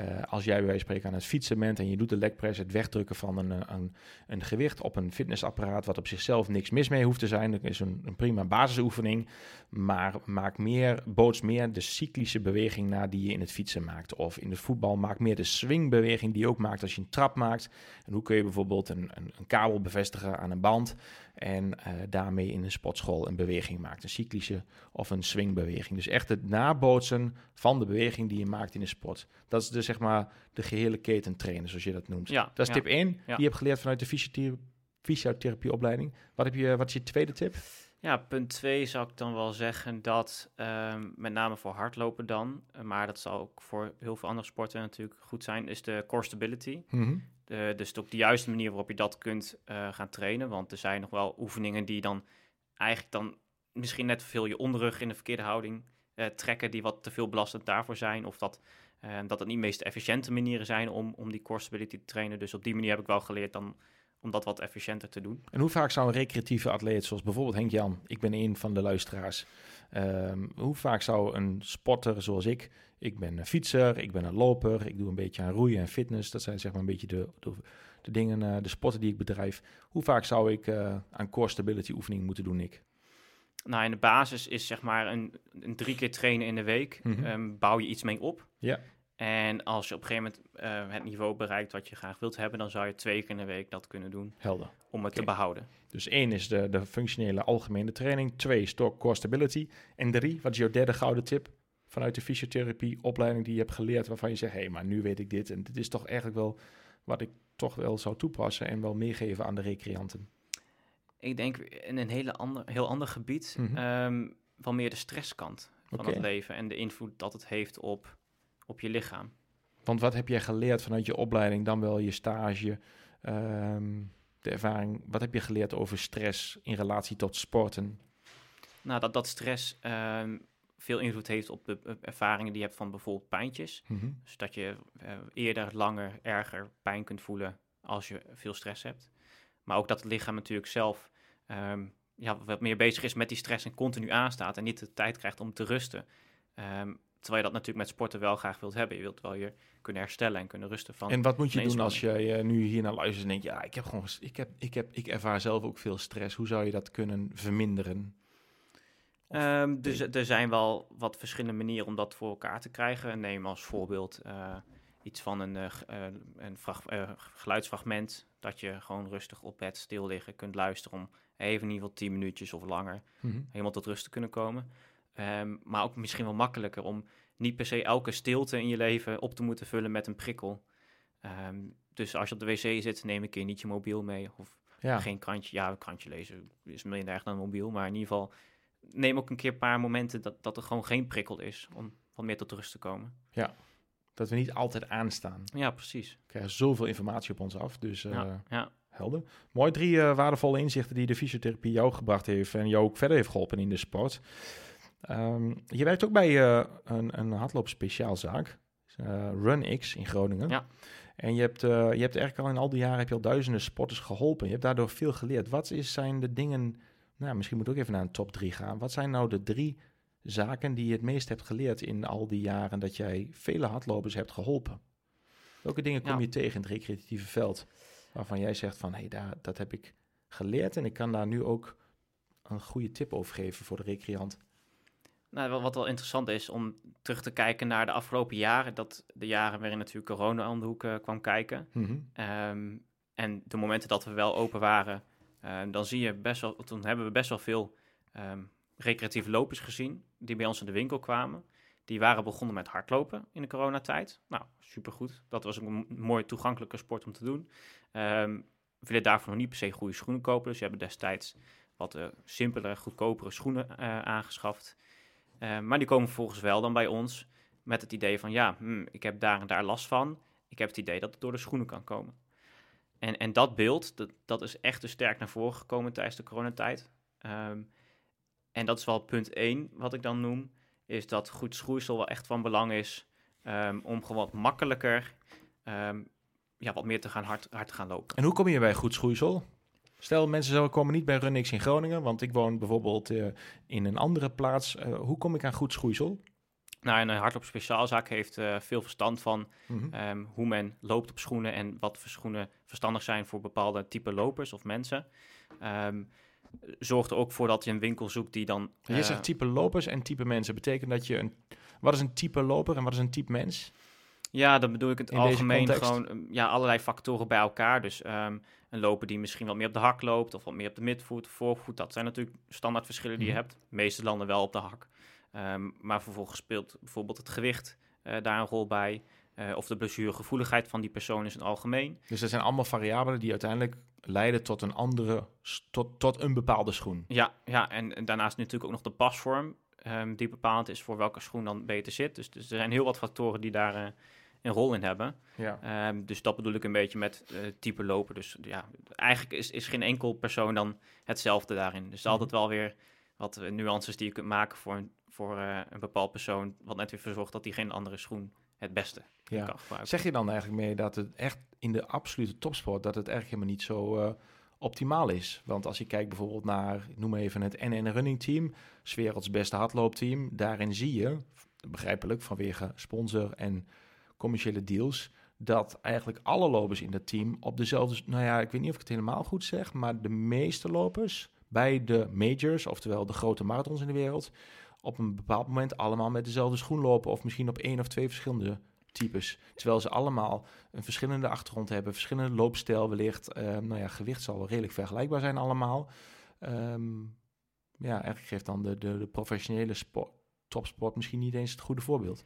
Uh, als jij bij wijze spreken aan het fietsen bent en je doet de leg press, het wegdrukken van een, eh, een, een, gewicht op een fitnessapparaat, wat op zichzelf niks mis mee hoeft te zijn. Dat is een, een prima basisoefening. Maar maak meer, boots meer de cyclische beweging na die je in het fietsen maakt. Of in het voetbal maak meer de swingbeweging die je ook maakt als je een trap maakt. En hoe kun je bijvoorbeeld een, een, een kabel bevestigen aan een band en uh, daarmee in een sportschool een beweging maakt. Een cyclische of een swingbeweging. Dus echt het nabootsen van de beweging die je maakt in de sport. Dat is dus zeg maar de gehele keten trainen, zoals je dat noemt. Ja, dat is ja, tip 1, ja. die je hebt geleerd vanuit de fysiotherapie, fysiotherapieopleiding. Wat, heb je, wat is je tweede tip? Ja, punt 2 zou ik dan wel zeggen dat um, met name voor hardlopen dan, maar dat zal ook voor heel veel andere sporten natuurlijk goed zijn, is de core stability. Mm De, dus op de juiste manier waarop je dat kunt uh, gaan trainen. Want er zijn nog wel oefeningen die dan eigenlijk dan misschien net veel je onderrug in de verkeerde houding uh, trekken, die wat te veel belastend daarvoor zijn. Of dat, uh, dat het niet de meest efficiënte manieren zijn om, om die core stability te trainen. Dus op die manier heb ik wel geleerd dan om dat wat efficiënter te doen. En hoe vaak zou een recreatieve atleet, zoals bijvoorbeeld Henk Jan, ik ben een van de luisteraars, um, hoe vaak zou een sporter zoals ik, ik ben een fietser, ik ben een loper, ik doe een beetje aan roeien en fitness, dat zijn zeg maar een beetje de, de, de dingen, uh, de sporten die ik bedrijf. Hoe vaak zou ik uh, aan core stability oefening moeten doen, Nick? Nou, in de basis is zeg maar een, een drie keer trainen in de week, mm -hmm. um, bouw je iets mee op. Ja. En als je op een gegeven moment uh, het niveau bereikt wat je graag wilt hebben, dan zou je twee keer in de week dat kunnen doen. Helder. Om het okay. te behouden. Dus één is de, de functionele algemene training. Twee is core stability. En drie, wat is jouw derde gouden tip vanuit de fysiotherapie opleiding die je hebt geleerd, waarvan je zegt, hé, hey, maar nu weet ik dit. En dit is toch eigenlijk wel wat ik toch wel zou toepassen en wel meegeven aan de recreanten. Ik denk in een hele ander, heel ander gebied, Mhm. mm -hmm. um, wel meer de stresskant van het leven en de invloed dat het heeft op, op je lichaam. Want wat heb jij geleerd vanuit je opleiding, dan wel je stage, um, de ervaring? Wat heb je geleerd over stress in relatie tot sporten? Nou, dat, dat stress um, veel invloed heeft op de ervaringen die je hebt van bijvoorbeeld pijntjes. Mm -hmm. Dus dat je uh, eerder, langer, erger pijn kunt voelen als je veel stress hebt. Maar ook dat het lichaam natuurlijk zelf um, ja, wat meer bezig is met die stress en continu aanstaat en niet de tijd krijgt om te rusten. Um, terwijl je dat natuurlijk met sporten wel graag wilt hebben. Je wilt wel je kunnen herstellen en kunnen rusten van. En wat moet je doen als je uh, nu hier naar luistert en denkt, ja, ik heb gewoon, ik heb, ik heb, ik ervaar zelf ook veel stress. Hoe zou je dat kunnen verminderen? Um, dus er zijn wel wat verschillende manieren om dat voor elkaar te krijgen. Neem als voorbeeld uh, iets van een, uh, een uh, geluidsfragment. Dat je gewoon rustig op bed stil liggen kunt luisteren om even in ieder geval 10 minuutjes of langer Mhm. mm -hmm. helemaal tot rust te kunnen komen. Um, maar ook misschien wel makkelijker om niet per se elke stilte in je leven op te moeten vullen met een prikkel. Um, dus als je op de wc zit, neem een keer niet je mobiel mee. Of ja. geen krantje. Ja, een krantje lezen is minder erg dan een mobiel. Maar in ieder geval, neem ook een keer een paar momenten dat, dat er gewoon geen prikkel is. Om wat meer tot rust te komen. Ja, dat we niet altijd aanstaan. Ja, precies. We krijgen zoveel informatie op ons af, dus uh, ja, ja. helder. Mooi, drie uh, waardevolle inzichten die de fysiotherapie jou gebracht heeft en jou ook verder heeft geholpen in de sport. Um, je werkt ook bij uh, een, een hardloopspeciaalzaak, RunX in Groningen. Ja. En je hebt, je hebt eigenlijk al in al die jaren heb je al duizenden sporters geholpen. Je hebt daardoor veel geleerd. Wat is, zijn de dingen, nou misschien moet ik ook even naar een top drie gaan. Wat zijn nou de drie zaken die je het meest hebt geleerd in al die jaren dat jij vele hardlopers hebt geholpen? Welke dingen kom Ja. je tegen in het recreatieve veld waarvan jij zegt van hé, hey, daar, dat heb ik geleerd en ik kan daar nu ook een goede tip over geven voor de recreant? Nou, wat wel interessant is om terug te kijken naar de afgelopen jaren, dat de jaren waarin natuurlijk corona om de hoek uh, kwam kijken. Mm -hmm. um, en de momenten dat we wel open waren, dan zie je best wel, toen hebben we best wel veel um, recreatieve lopers gezien die bij ons in de winkel kwamen. Die waren begonnen met hardlopen in de coronatijd. Nou, supergoed. Dat was een mooi toegankelijke sport om te doen. Um, we willen daarvoor nog niet per se goede schoenen kopen. Dus we hebben destijds wat uh, simpelere, goedkopere schoenen uh, aangeschaft. Maar die komen vervolgens wel dan bij ons met het idee van... ja, hmm, ik heb daar en daar last van. ik heb het idee dat het door de schoenen kan komen. En, en dat beeld, dat, dat is echt dus sterk naar voren gekomen tijdens de coronatijd. Ehm, en dat is wel punt één wat ik dan noem, is dat goed schoeisel wel echt van belang is um, om gewoon wat makkelijker, ehm, ja, wat meer te gaan hard, hard te gaan lopen. En hoe kom je bij goed schoeisel? Stel, mensen komen niet bij Runnix in Groningen, want ik woon bijvoorbeeld uh, in een andere plaats. Uh, hoe kom ik aan goed schoeisel? Nou, een hardloop speciaalzaak heeft uh, veel verstand van mm -hmm. um, hoe men loopt op schoenen en wat voor schoenen verstandig zijn voor bepaalde type lopers of mensen. Um, zorgt er ook voor dat je een winkel zoekt die dan. Je zegt type lopers en type mensen. Betekent dat je een. Wat is een type loper en wat is een type mens? Ja, dan bedoel ik het in algemeen gewoon ja, allerlei factoren bij elkaar. Dus um, een loper die misschien wat meer op de hak loopt of wat meer op de midvoet, voorvoet. Dat zijn natuurlijk standaard verschillen die mm je hebt. De meeste landen wel op de hak. Um, maar vervolgens speelt bijvoorbeeld het gewicht uh, daar een rol bij. Uh, of de blessuregevoeligheid van die persoon is in het algemeen. Dus dat zijn allemaal variabelen die uiteindelijk leiden tot een andere, tot, tot een bepaalde schoen. Ja, ja en, en daarnaast natuurlijk ook nog de pasvorm, um, die bepalend is voor welke schoen dan beter zit. Dus, dus er zijn heel wat factoren die daar uh, een rol in hebben. Ja. Um, dus dat bedoel ik een beetje met uh, type lopen. Dus ja, eigenlijk is, is geen enkel persoon dan hetzelfde daarin. Dus mm -hmm. altijd wel weer wat nuances die je kunt maken voor een, voor uh, een bepaald persoon, wat net weer verzorgt dat hij geen andere schoen het beste ja. kan gebruiken. Zeg je dan eigenlijk mee dat het echt in de absolute topsport, dat het eigenlijk helemaal niet zo uh, optimaal is? Want als je kijkt bijvoorbeeld naar, noem even het NN Running Team, 's werelds beste hardloopteam, daarin zie je, begrijpelijk vanwege sponsor en commerciële deals, dat eigenlijk alle lopers in dat team op dezelfde, nou ja, ik weet niet of ik het helemaal goed zeg, maar de meeste lopers bij de majors, oftewel de grote marathons in de wereld, op een bepaald moment allemaal met dezelfde schoen lopen. Of misschien op één of twee verschillende types. Terwijl ze allemaal een verschillende achtergrond hebben, verschillende loopstijl wellicht. Uh, nou ja, gewicht zal wel redelijk vergelijkbaar zijn allemaal. Um, ja, eigenlijk geeft dan de, de, de professionele sport, topsport misschien niet eens het goede voorbeeld.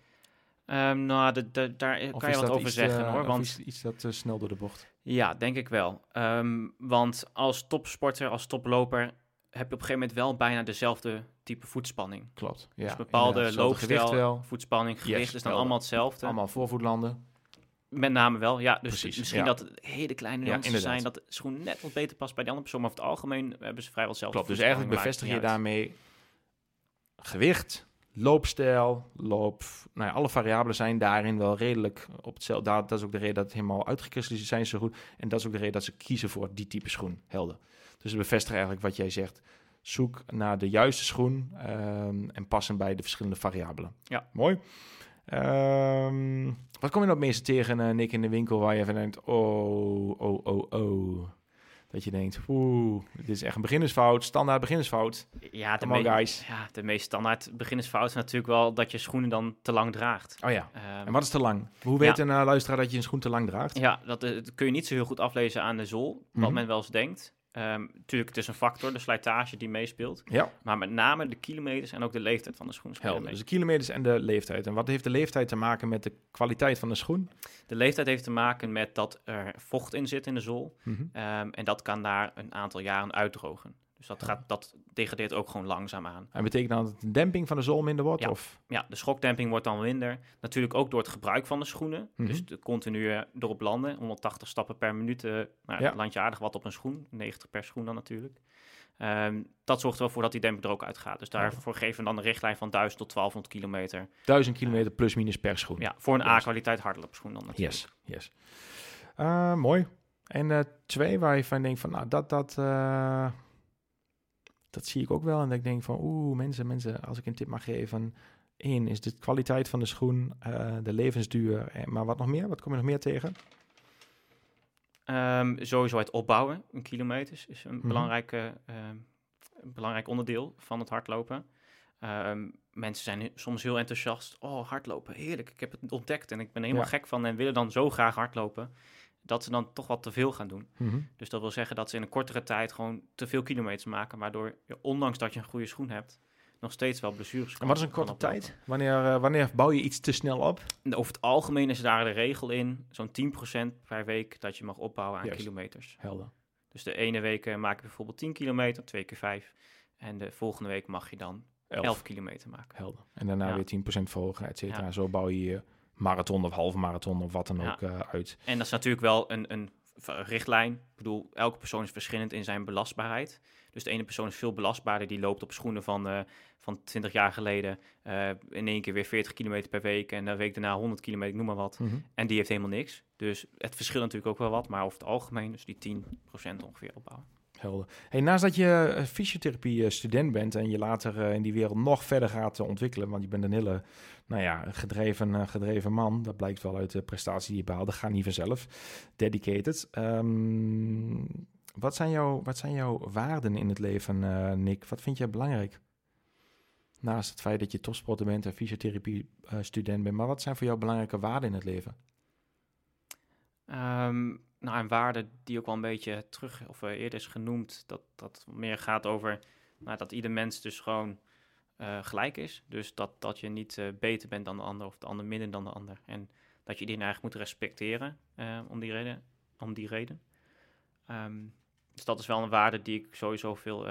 Um, nou, de, de, daar of kan je wat over zeggen uh, hoor. Want is iets dat uh, snel door de bocht. Ja, denk ik wel. Um, want als topsporter, als toploper, heb je op een gegeven moment wel bijna dezelfde type voetspanning. Klopt. Ja, dus bepaalde loopstijl, voetspanning, gewicht Yes, is dan allemaal hetzelfde. Allemaal voorvoetlanden. Met name wel, ja. Dus Precies, misschien ja. dat het hele kleine Ja, nuances zijn, dat de schoen net wat beter past bij die andere persoon. Maar over het algemeen hebben ze vrijwel hetzelfde Klopt. Dus eigenlijk bevestig je daarmee gewicht, loopstijl, loop. Nou ja, alle variabelen zijn daarin wel redelijk op hetzelfde. Daar- Dat is ook de reden dat het helemaal uitgekristalliseerd zijn zo goed. En dat is ook de reden dat ze kiezen voor die type schoen. Helder. Dus het bevestigt eigenlijk wat jij zegt. Zoek naar de juiste schoen ehm, en pas hem bij de verschillende variabelen. Ja. Mooi. Ehm, wat kom je nou het meeste tegen, eh, Nick, in de winkel waar je van denkt, oh, oh, oh, oh. Dat je denkt, oeh, dit is echt een beginnersfout, standaard beginnersfout. Ja, de, Come on, me- guys. ja, de meest standaard beginnersfout is natuurlijk wel dat je schoenen dan te lang draagt. Oh ja. Ehm, En wat is te lang? Hoe weet een uh, luisteraar dat je een schoen te lang draagt? Ja, dat, eh, dat kun je niet zo heel goed aflezen aan de zool, wat Mhm. men wel eens denkt. Ehm tuurlijk, het is een factor, de slijtage die meespeelt. Ja, Maar met name de kilometers en ook de leeftijd van de schoen helder. Dus de kilometers en de leeftijd. En wat heeft de leeftijd te maken met de kwaliteit van de schoen? De leeftijd heeft te maken met dat er vocht in zit in de zool. Mhm. Ehm, en dat kan daar een aantal jaren uitdrogen. Dus dat, gaat, dat degradeert ook gewoon langzaam aan. En betekent dan dat de demping van de zool minder wordt? Ja. Of? Ja, de schokdemping wordt dan minder. Natuurlijk ook door het gebruik van de schoenen. Mhm. Dus de continue erop landen. 180 stappen per minuut. eh, nou, Ja. land je aardig wat op een schoen. 90 per schoen dan natuurlijk. Ehm, dat zorgt er wel voor dat die demping er ook uitgaat. Dus daarvoor geven we dan een richtlijn van 1000 tot 1200 kilometer. 1000 kilometer plus minus per schoen. Ja, voor een. A-kwaliteit hardloopschoen dan natuurlijk. Yes, yes. Eh, mooi. En eh, twee waar je van denkt van, nou, dat, dat, eh, dat zie ik ook wel. En dat ik denk van, oeh, mensen, mensen, als ik een tip mag geven. Eén is de kwaliteit van de schoen, eh, de levensduur. eh, Maar wat nog meer? Wat kom je nog meer tegen? Ehm, sowieso het opbouwen in kilometers is een, Mhm. belangrijke, ehm, een belangrijk onderdeel van het hardlopen. Ehm, mensen zijn soms heel enthousiast. Oh, hardlopen, heerlijk. Ik heb het ontdekt en ik ben helemaal Ja. gek van en willen dan zo graag hardlopen. Dat ze dan toch wat te veel gaan doen. Mhm. Dus dat wil zeggen dat ze in een kortere tijd gewoon te veel kilometers maken. Waardoor je, ondanks dat je een goede schoen hebt, nog steeds wel blessures En wat is een kan korte tijd? Wanneer, eh, wanneer bouw je iets te snel op? Over het algemeen is daar de regel in, zo'n 10% per week dat je mag opbouwen aan Juist. kilometers. Helder. Dus de ene week eh, maak je bijvoorbeeld 10 kilometer, twee keer 5. En de volgende week mag je dan 11, Elf. kilometer maken. Helder. En daarna Ja. weer 10% verhogen, et cetera. Ja. Zo bouw je je marathon of halve marathon of wat dan Ja. ook eh, uit. En dat is natuurlijk wel een, een richtlijn. Ik bedoel, elke persoon is verschillend in zijn belastbaarheid. Dus de ene persoon is veel belastbaarder. Die loopt op schoenen van, eh, van 20 jaar geleden. eh, in één keer weer 40 kilometer per week. En de week daarna 100 kilometer, noem maar wat. En die heeft helemaal niks. Dus het verschilt natuurlijk ook wel wat. Maar over het algemeen, dus die 10% ongeveer opbouwen. Helder. Hey, naast dat je fysiotherapie student bent en je later in die wereld nog verder gaat ontwikkelen, want je bent een hele, nou ja, gedreven, eh, gedreven man. Dat blijkt wel uit de prestatie die je behaalt. Dat gaat niet vanzelf. Dedicated. Ehm, wat, zijn jouw, wat zijn jouw waarden in het leven, eh, Nick? Wat vind jij belangrijk? Naast het feit dat je topsporter bent en fysiotherapie eh, bent, maar wat zijn voor jou belangrijke waarden in het leven? Ehm, nou, een waarde die ook wel een beetje terug of eerder is genoemd, dat dat meer gaat over nou, dat ieder mens dus gewoon eh, gelijk is. Dus dat, dat je niet eh, beter bent dan de ander of de ander minder dan de ander. En dat je iedereen eigenlijk moet respecteren eh, om die reden. Om die reden. Ehm, dus dat is wel een waarde die ik sowieso veel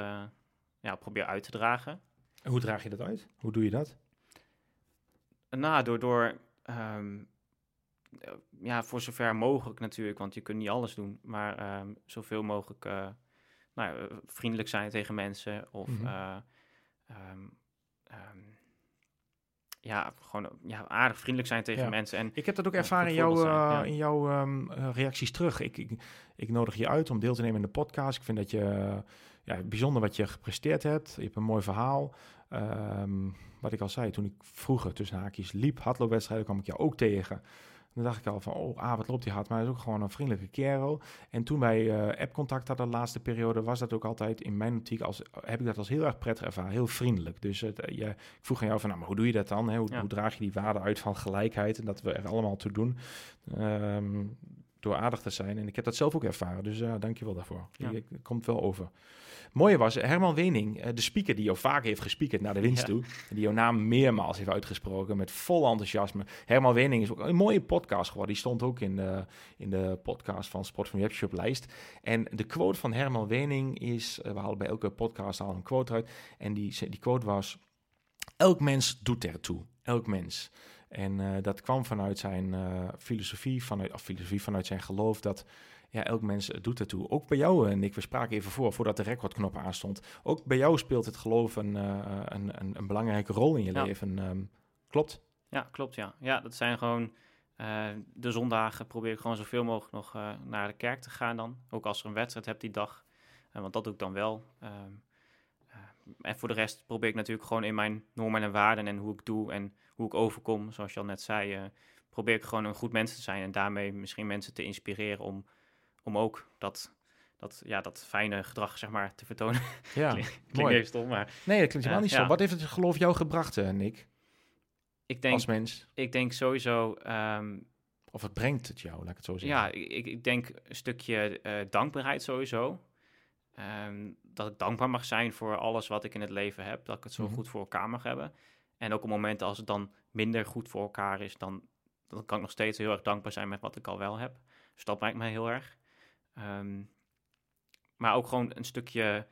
ja, probeer uit te dragen. En hoe draag je dat uit? Hoe doe je dat? Nou, door, door ehm, eh, ja, voor zover mogelijk natuurlijk, want je kunt niet alles doen, maar ehm, zoveel mogelijk nou, vriendelijk zijn tegen mensen of Mhm. Ehm, ja, gewoon ja, aardig vriendelijk zijn tegen Ja. mensen. En Ik heb dat ook ervaren in jouw, zijn, eh, ja. in jouw ehm, eh, reacties terug. Ik, ik, ik nodig je uit om deel te nemen in de podcast. Ik vind dat je ja, bijzonder wat je gepresteerd hebt. Je hebt een mooi verhaal. Ehm, wat ik al zei, toen ik vroeger tussen haakjes liep, hardloopwedstrijden, kwam ik jou ook tegen. Dan dacht ik al van, oh, ah, wat loopt die hard. Maar hij is ook gewoon een vriendelijke kerel. En toen wij eh appcontact hadden de laatste periode, was dat ook altijd in mijn optiek, als, heb ik dat als heel erg prettig ervaren. Heel vriendelijk. Dus het, eh, je, ik vroeg aan jou van, nou, maar hoe doe je dat dan? Hè? Hoe, Ja. hoe draag je die waarde uit van gelijkheid en dat we er allemaal toe doen? Ehm, door aardig te zijn. En ik heb dat zelf ook ervaren. Dus ja, dank je wel daarvoor. Ja. Je komt wel over. Mooie was, Herman Wening, eh, de speaker die jou vaak heeft gespiekerd naar de winst Ja. toe. En die jouw naam meermaals heeft uitgesproken met vol enthousiasme. Herman Wening is ook een mooie podcast geworden. Die stond ook in de, in de podcast van Sport van Webshop lijst. En de quote van Herman Wening is, eh, we halen bij elke podcast al een quote uit. En die, die quote was, elk mens doet ertoe. Elk mens. En eh, dat kwam vanuit zijn eh, filosofie, vanuit, of filosofie, vanuit zijn geloof dat ja, elk mens doet ertoe. Ook bij jou, eh, Nick, we spraken even voor, voordat de recordknop aanstond. Ook bij jou speelt het geloof een, een, een, een belangrijke rol in je Ja. leven. Ehm, klopt? Ja, klopt, ja. Ja, dat zijn gewoon... de zondagen probeer ik gewoon zoveel mogelijk nog naar de kerk te gaan dan. Ook als er een wedstrijd heb die dag. Want dat doe ik dan wel. Ehm, eh, en voor de rest probeer ik natuurlijk gewoon in mijn normen en waarden... en hoe ik doe en hoe ik overkom, zoals je al net zei... eh, probeer ik gewoon een goed mens te zijn... en daarmee misschien mensen te inspireren om, om ook dat... Dat, ja, dat fijne gedrag, zeg maar, te vertonen. Ja, Klinkt mooi. even stom, maar Nee, dat klinkt helemaal Ja, niet zo. Wat heeft het geloof jou gebracht, eh, Nick, ik denk, als mens? ik denk sowieso... ehm, Of het brengt het jou, laat ik het zo zeggen. Ja, ik, ik denk een stukje eh, dankbaarheid sowieso. Ehm, dat ik dankbaar mag zijn voor alles wat ik in het leven heb. Dat ik het zo Mhm. goed voor elkaar mag hebben. En ook op momenten als het dan minder goed voor elkaar is, dan, dan kan ik nog steeds heel erg dankbaar zijn met wat ik al wel heb. Dus dat brengt mij heel erg. Ehm, maar ook gewoon een stukje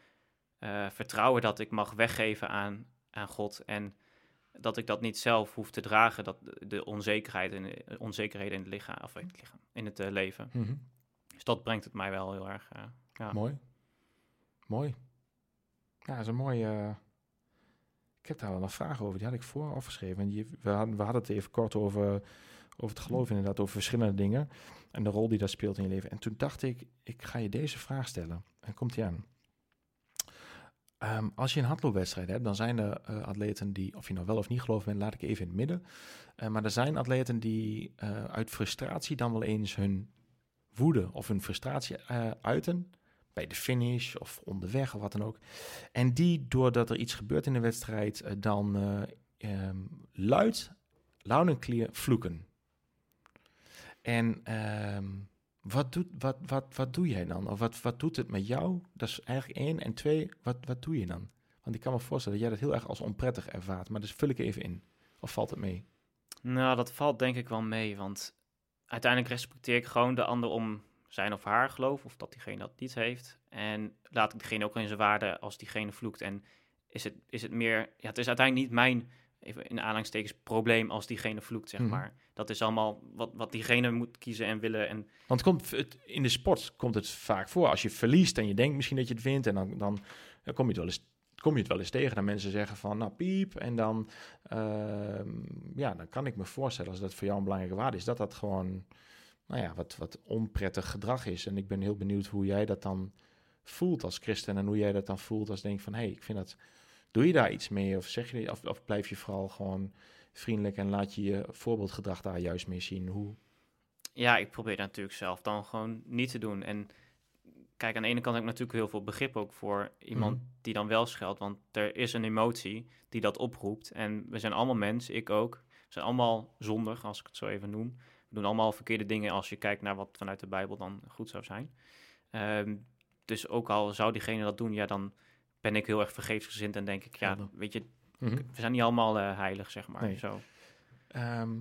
eh, vertrouwen dat ik mag weggeven aan, aan God. En dat ik dat niet zelf hoef te dragen. Dat de, onzekerheid en de onzekerheden in het lichaam, of in het, lichaam, in het eh, leven. Mhm. Dus dat brengt het mij wel heel erg. eh, ja. Mooi. Mooi. Ja, dat is een mooie... Ik heb daar wel een vraag over. Die had ik voor afgeschreven. En die, we, hadden, we hadden het even kort over, over het geloof inderdaad. Over verschillende dingen. En de rol die dat speelt in je leven. En toen dacht ik, ik ga je deze vraag stellen. En komt die aan. Ehm, als je een hardloopwedstrijd hebt, dan zijn er eh, atleten die, of je nou wel of niet geloof bent, laat ik even in het midden. Eh, maar er zijn atleten die eh, uit frustratie dan wel eens hun woede of hun frustratie uiten bij de finish of onderweg of wat dan ook. En die, doordat er iets gebeurt in de wedstrijd, eh, dan eh, ehm, luid, loud en clear vloeken. En ehm, wat, doet, wat, wat, wat doe jij dan? Of wat, wat doet het met jou? Dat is eigenlijk één. En twee, wat, wat doe je dan? Want ik kan me voorstellen dat jij dat heel erg als onprettig ervaart. Maar dus vul ik even in. Of valt het mee? Nou, dat valt denk ik wel mee, want uiteindelijk respecteer ik gewoon de ander om zijn of haar geloof, of dat diegene dat niet heeft. En laat ik diegene ook in zijn waarde als diegene vloekt. En is het, is het meer, ja, het is uiteindelijk niet mijn even in aanhalingstekens, probleem als diegene vloekt, zeg Mhm. maar. Dat is allemaal wat, wat diegene moet kiezen en willen. En Want komt, het, in de sport komt het vaak voor. Als je verliest en je denkt misschien dat je het wint... en dan, dan, dan kom, je het wel eens, kom je het wel eens tegen. Dat mensen zeggen van, nou piep. En dan, ehm, ja, dan kan ik me voorstellen... als dat voor jou een belangrijke waarde is... dat dat gewoon, nou ja, wat, wat onprettig gedrag is. En ik ben heel benieuwd hoe jij dat dan voelt als christen... en hoe jij dat dan voelt als denk van... hé, hey, ik vind dat... Doe je daar iets mee? Of, zeg je, of, of blijf je vooral gewoon vriendelijk... en laat je je voorbeeldgedrag daar juist mee zien? Hoe... ja, ik probeer dat natuurlijk zelf dan gewoon niet te doen. En kijk, aan de ene kant heb ik natuurlijk heel veel begrip ook voor iemand Mhm. die dan wel scheldt. Want er is een emotie die dat oproept. En we zijn allemaal mensen, ik ook. We zijn allemaal zondig, als ik het zo even noem. We doen allemaal verkeerde dingen als je kijkt naar wat vanuit de Bijbel dan goed zou zijn. Ehm, dus ook al zou diegene dat doen, ja, dan ben ik heel erg vergeefsgezind en denk ik, ja, weet je, Mhm. we zijn niet allemaal eh, heilig, zeg maar. Nee. Zo. Ehm,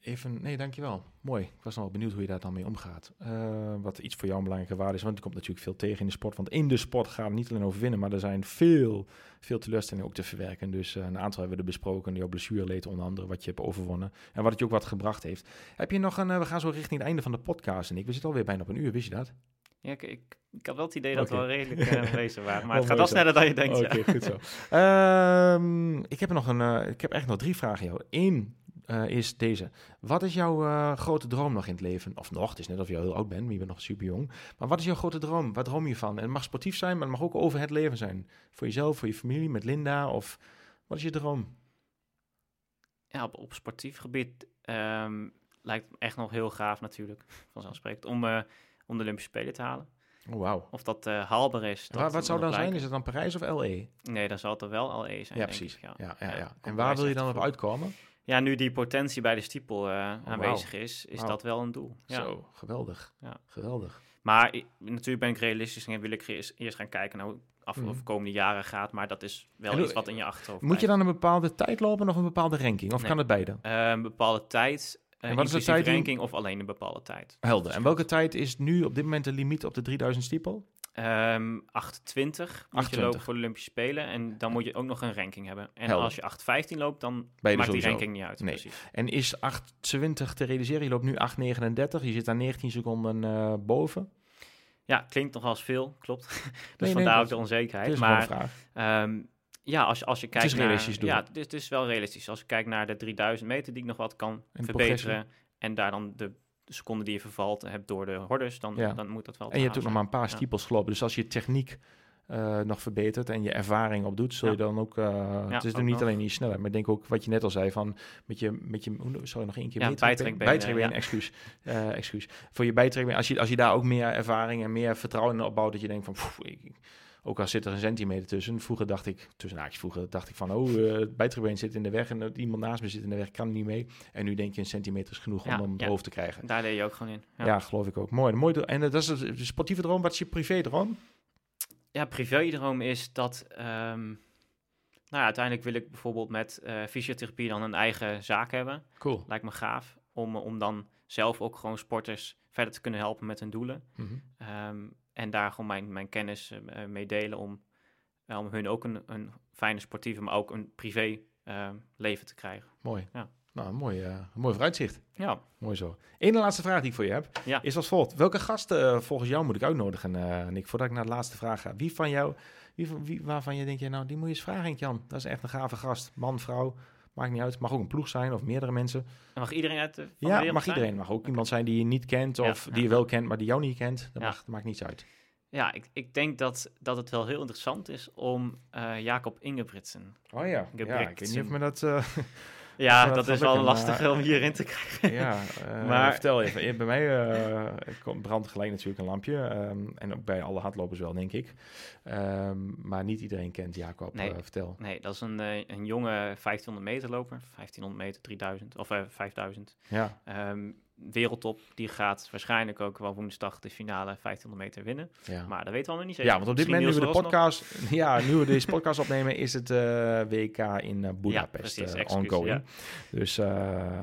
even, nee, dankjewel. Mooi. Ik was nog wel benieuwd hoe je daar dan mee omgaat. Eh, wat iets voor jou een belangrijke waarde is. Want er komt natuurlijk veel tegen in de sport. Want in de sport gaat het niet alleen over winnen, maar er zijn veel, veel teleurstellingen ook te verwerken. Dus eh, een aantal hebben we er besproken. Jouw blessureleed onder andere, wat je hebt overwonnen. En wat het je ook wat gebracht heeft. Heb je nog een, eh, we gaan zo richting het einde van de podcast. En ik, we zitten alweer bijna op een uur, wist je dat? Ja, ik, ik, ik had wel het idee dat we wel redelijk bezig waren. Maar het gaat wel sneller dan je denkt. Oké, ja. goed zo. Ehm, ik heb nog een, ik heb echt nog drie vragen jou. Eén eh, is deze. Wat is jouw eh, grote droom nog in het leven? Of nog, het is net of je heel oud bent, maar je bent nog super jong. Maar wat is jouw grote droom? Wat droom je van? En het mag sportief zijn, maar het mag ook over het leven zijn. Voor jezelf, voor je familie, met Linda of wat is je droom? Ja, op, op sportief gebied ehm, lijkt het echt nog heel gaaf natuurlijk, vanzelfsprekend, om, eh, om de Olympische Spelen te halen. Oh, wauw. Of dat haalbaar is. Dat Wat zou dan zijn? Is het dan Parijs of LE? Nee, dan zal het er wel al E zijn, Ja, precies. ik, ja. Ja, ja, ja. En waar wil je dan op uitkomen? Ja, nu die potentie bij de stiepel eh, aanwezig is, is dat wel een doel. Ja. Zo, geweldig. Ja. Geweldig. Maar i- natuurlijk ben ik realistisch en wil ik eerst, eerst gaan kijken naar hoe het af Mhm. of komende jaren gaat. Maar dat is wel En iets wat in je achterhoofd Moet je dan een bepaalde tijd lopen of een bepaalde ranking? Of Nee. kan het beide? Eh, een bepaalde tijd, uh, En wat is de tijd ranking of alleen een bepaalde tijd? Helder. En welke tijd is nu op dit moment de limiet op de 3000 stiepel? Ehm 820 moet je 820. lopen voor de Olympische Spelen. En dan moet je ook nog een ranking hebben. En Helder. als je 815 loopt, dan maakt die ranking niet uit. Nee. Precies. En is 820 te realiseren? Je loopt nu 839. Je zit daar 19 seconden eh, boven. Ja, klinkt nog als veel, klopt. dus nee, vandaar ook de onzekerheid. Is maar vraag. ehm, ja, als, je- als je kijkt is realistisch naar... Ja, het is, het is wel realistisch. Als je kijkt naar de 3000 meter die ik nog wat kan En verbeteren... en daar dan de seconde die je vervalt hebt door de hordes, dan, Ja. dan moet dat wel En je hebt ook nog maar een paar stiepels gelopen. Dus als je techniek eh, nog verbetert en je ervaring opdoet, zul je Ja. dan ook... eh, het is nu niet nog. alleen je snelheid, maar denk ook wat je net al zei van met je, met je sorry, nog één keer Ja, bijtrekbeen, excuus, eh, excuus. Voor je bijtrekbeen, als je, als je daar ook meer ervaring en meer vertrouwen in opbouwt, dat je denkt van, ik, ook al zit er een centimeter tussen. Vroeger dacht ik, tussen haakjes vroeger, dacht ik van, oh, eh, het bijtrekbeen zit in de weg en iemand naast me zit in de weg, kan niet mee. En nu denk je een centimeter is genoeg Ja, om hem ja. boven te krijgen. Daar deed je ook gewoon in. Ja. Ja, geloof ik ook. Mooi. mooi en dat is de sportieve droom. Wat is je privé droom? ja privé-droom is dat... ehm, nou ja, uiteindelijk wil ik bijvoorbeeld met eh, fysiotherapie dan een eigen zaak hebben. Cool. Lijkt me gaaf. Om, om dan zelf ook gewoon sporters verder te kunnen helpen met hun doelen. Mhm. Ehm, en daar gewoon mijn, mijn kennis eh, mee delen om, eh, om hun ook een, een fijne sportieve, maar ook een privé eh, leven te krijgen. Mooi. Ja. Nou, mooi, eh, een mooi vooruitzicht. Ja, Mooi zo. Eén laatste vraag die ik voor je heb, Ja. is als volgt. Welke gasten eh, volgens jou moet ik uitnodigen, eh Nick, voordat ik naar de laatste vraag ga? Wie van jou, wie, van- wie, waarvan je denkt, ja, nou, die moet je eens vragen, Jan. Dat is echt een gave gast. Man, vrouw, maakt niet uit. Mag ook een ploeg zijn of meerdere mensen. en mag iedereen uit de, ja, mag zijn? iedereen. Mag ook iemand zijn die je niet kent Ja, of die je wel kent, maar die jou niet kent. Dat, mag, dat maakt niets uit. Ja, ik, ik denk dat, dat het wel heel interessant is om eh, Jacob Ingebritsen. Oh ja, ja ik weet niet of me dat... eh, Ja, dat is wel lastig maar- om hierin te krijgen. Ja, eh, Maar- vertel even. Eh, Bij mij eh, komt- brandt gelijk natuurlijk een lampje. ehm, en ook bij alle hardlopers wel, denk ik. Ehm, maar niet iedereen kent Jacob. Nee. eh, vertel. Nee, dat is een, eh, een jonge 1500 meter loper. 1500 meter, 3000 of eh 5000. Ja, Ehm, wereldtop, die gaat waarschijnlijk ook wel woensdag de finale 1500 meter winnen. Ja. Maar dat weten we nog niet zeker. Ja, want op dit moment, nu we de podcast, ja, nu we deze podcast opnemen, is het eh, WK in eh, Budapest precies, eh, ongoing. ja. Dus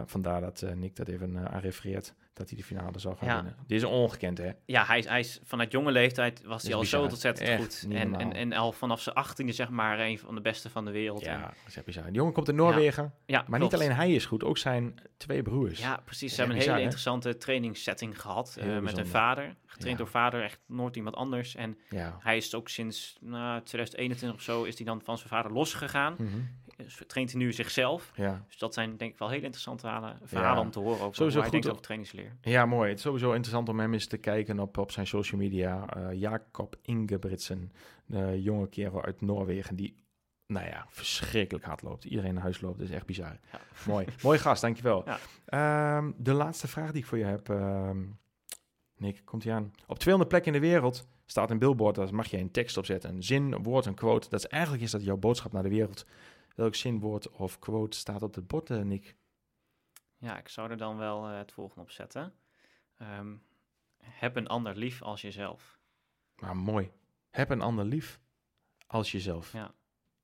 vandaar dat Nick dat even aan refereert, dat hij de finale zou gaan Ja. winnen. Dit is ongekend, hè? Ja, hij is, hij is vanuit jonge leeftijd was hij al bizar. zo ontzettend Echt goed. En, en, en al vanaf zijn achttiende zeg maar een van de beste van de wereld. En- Ja, dat is echt bizar. Die jongen komt in Noorwegen, ja maar klopt. niet alleen hij is goed, ook zijn twee broers. Ja, precies. Ze hebben een hele hè? interessante trainingssetting gehad eh, met hun vader. Getraind Ja. door vader, echt nooit iemand anders. En Ja. hij is ook sinds nou, 2021 of zo is hij dan van zijn vader losgegaan. Mhm. Traint hij nu zichzelf. ja. Dus dat zijn denk ik wel hele interessante verhalen, verhalen Ja. om te horen over Sowieso hoe hij denkt over trainingsleer. Ja, mooi. Het is sowieso interessant om hem eens te kijken op, op zijn social media. Eh, Jacob Ingebritsen, de jonge kerel uit Noorwegen, die, nou ja, verschrikkelijk hard loopt. Iedereen naar huis loopt, dat is echt bizar. Ja. Mooi. Mooi gast, dankjewel. Ja. Ehm, de laatste vraag die ik voor je heb, ehm Nick, komt hij aan. Op 200 plekken in de wereld staat een billboard, daar mag je een tekst op zetten. Een zin, een woord, een quote. Dat is, eigenlijk is dat jouw boodschap naar de wereld. Welk zin, woord of quote staat op het bord, Nick? Ja, ik zou er dan wel eh, het volgende op zetten. Ehm, heb een ander lief als jezelf. Maar mooi. Heb een ander lief als jezelf. Ja.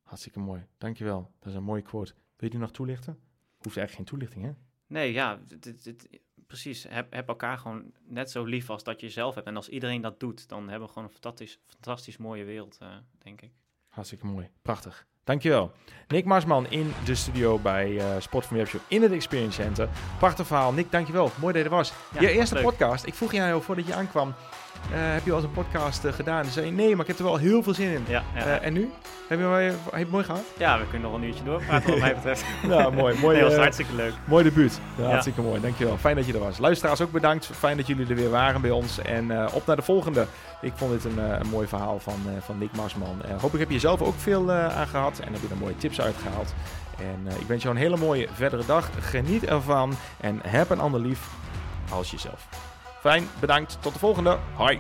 Hartstikke mooi. Dankjewel. Dat is een mooie quote. Wil je die nog toelichten? Hoeft eigenlijk geen toelichting, hè? Nee, ja, dit, dit- dit- precies. Heb, heb elkaar gewoon net zo lief als dat je zelf hebt. En als iedereen dat doet, dan hebben we gewoon een fantastisch, fantastisch mooie wereld, eh, denk ik. Hartstikke mooi. Prachtig. Dankjewel. Nick Marsman in de studio bij eh Sport van in het Experience Center. Prachtig verhaal. Nick, dankjewel. Mooi dat je er was. Ja, je eerste leuk. podcast. Ik vroeg je jou voordat je aankwam. Eh, heb je al eens een podcast eh, gedaan? Zei je, nee, maar ik heb er wel heel veel zin in. Ja, ja, Eh, en nu? Heb je, heb je het mooi gehad? ja, we kunnen nog een uurtje doorpraten wat mij betreft. Nou, mooi. mooi nee, was hartstikke leuk. Mooi debuut. Ja. Hartstikke mooi. Dankjewel. Fijn dat je er was. Luisteraars ook bedankt. Fijn dat jullie er weer waren bij ons. En op naar de volgende. Ik vond dit een, een mooi verhaal van, van Nick Marsman. Eh, hopelijk heb je zelf ook veel aan gehad. En heb je er mooie tips uitgehaald. En ik wens jou een hele mooie verdere dag. Geniet ervan. En heb een ander lief als jezelf. Fijn. Bedankt. Tot de volgende. Hoi.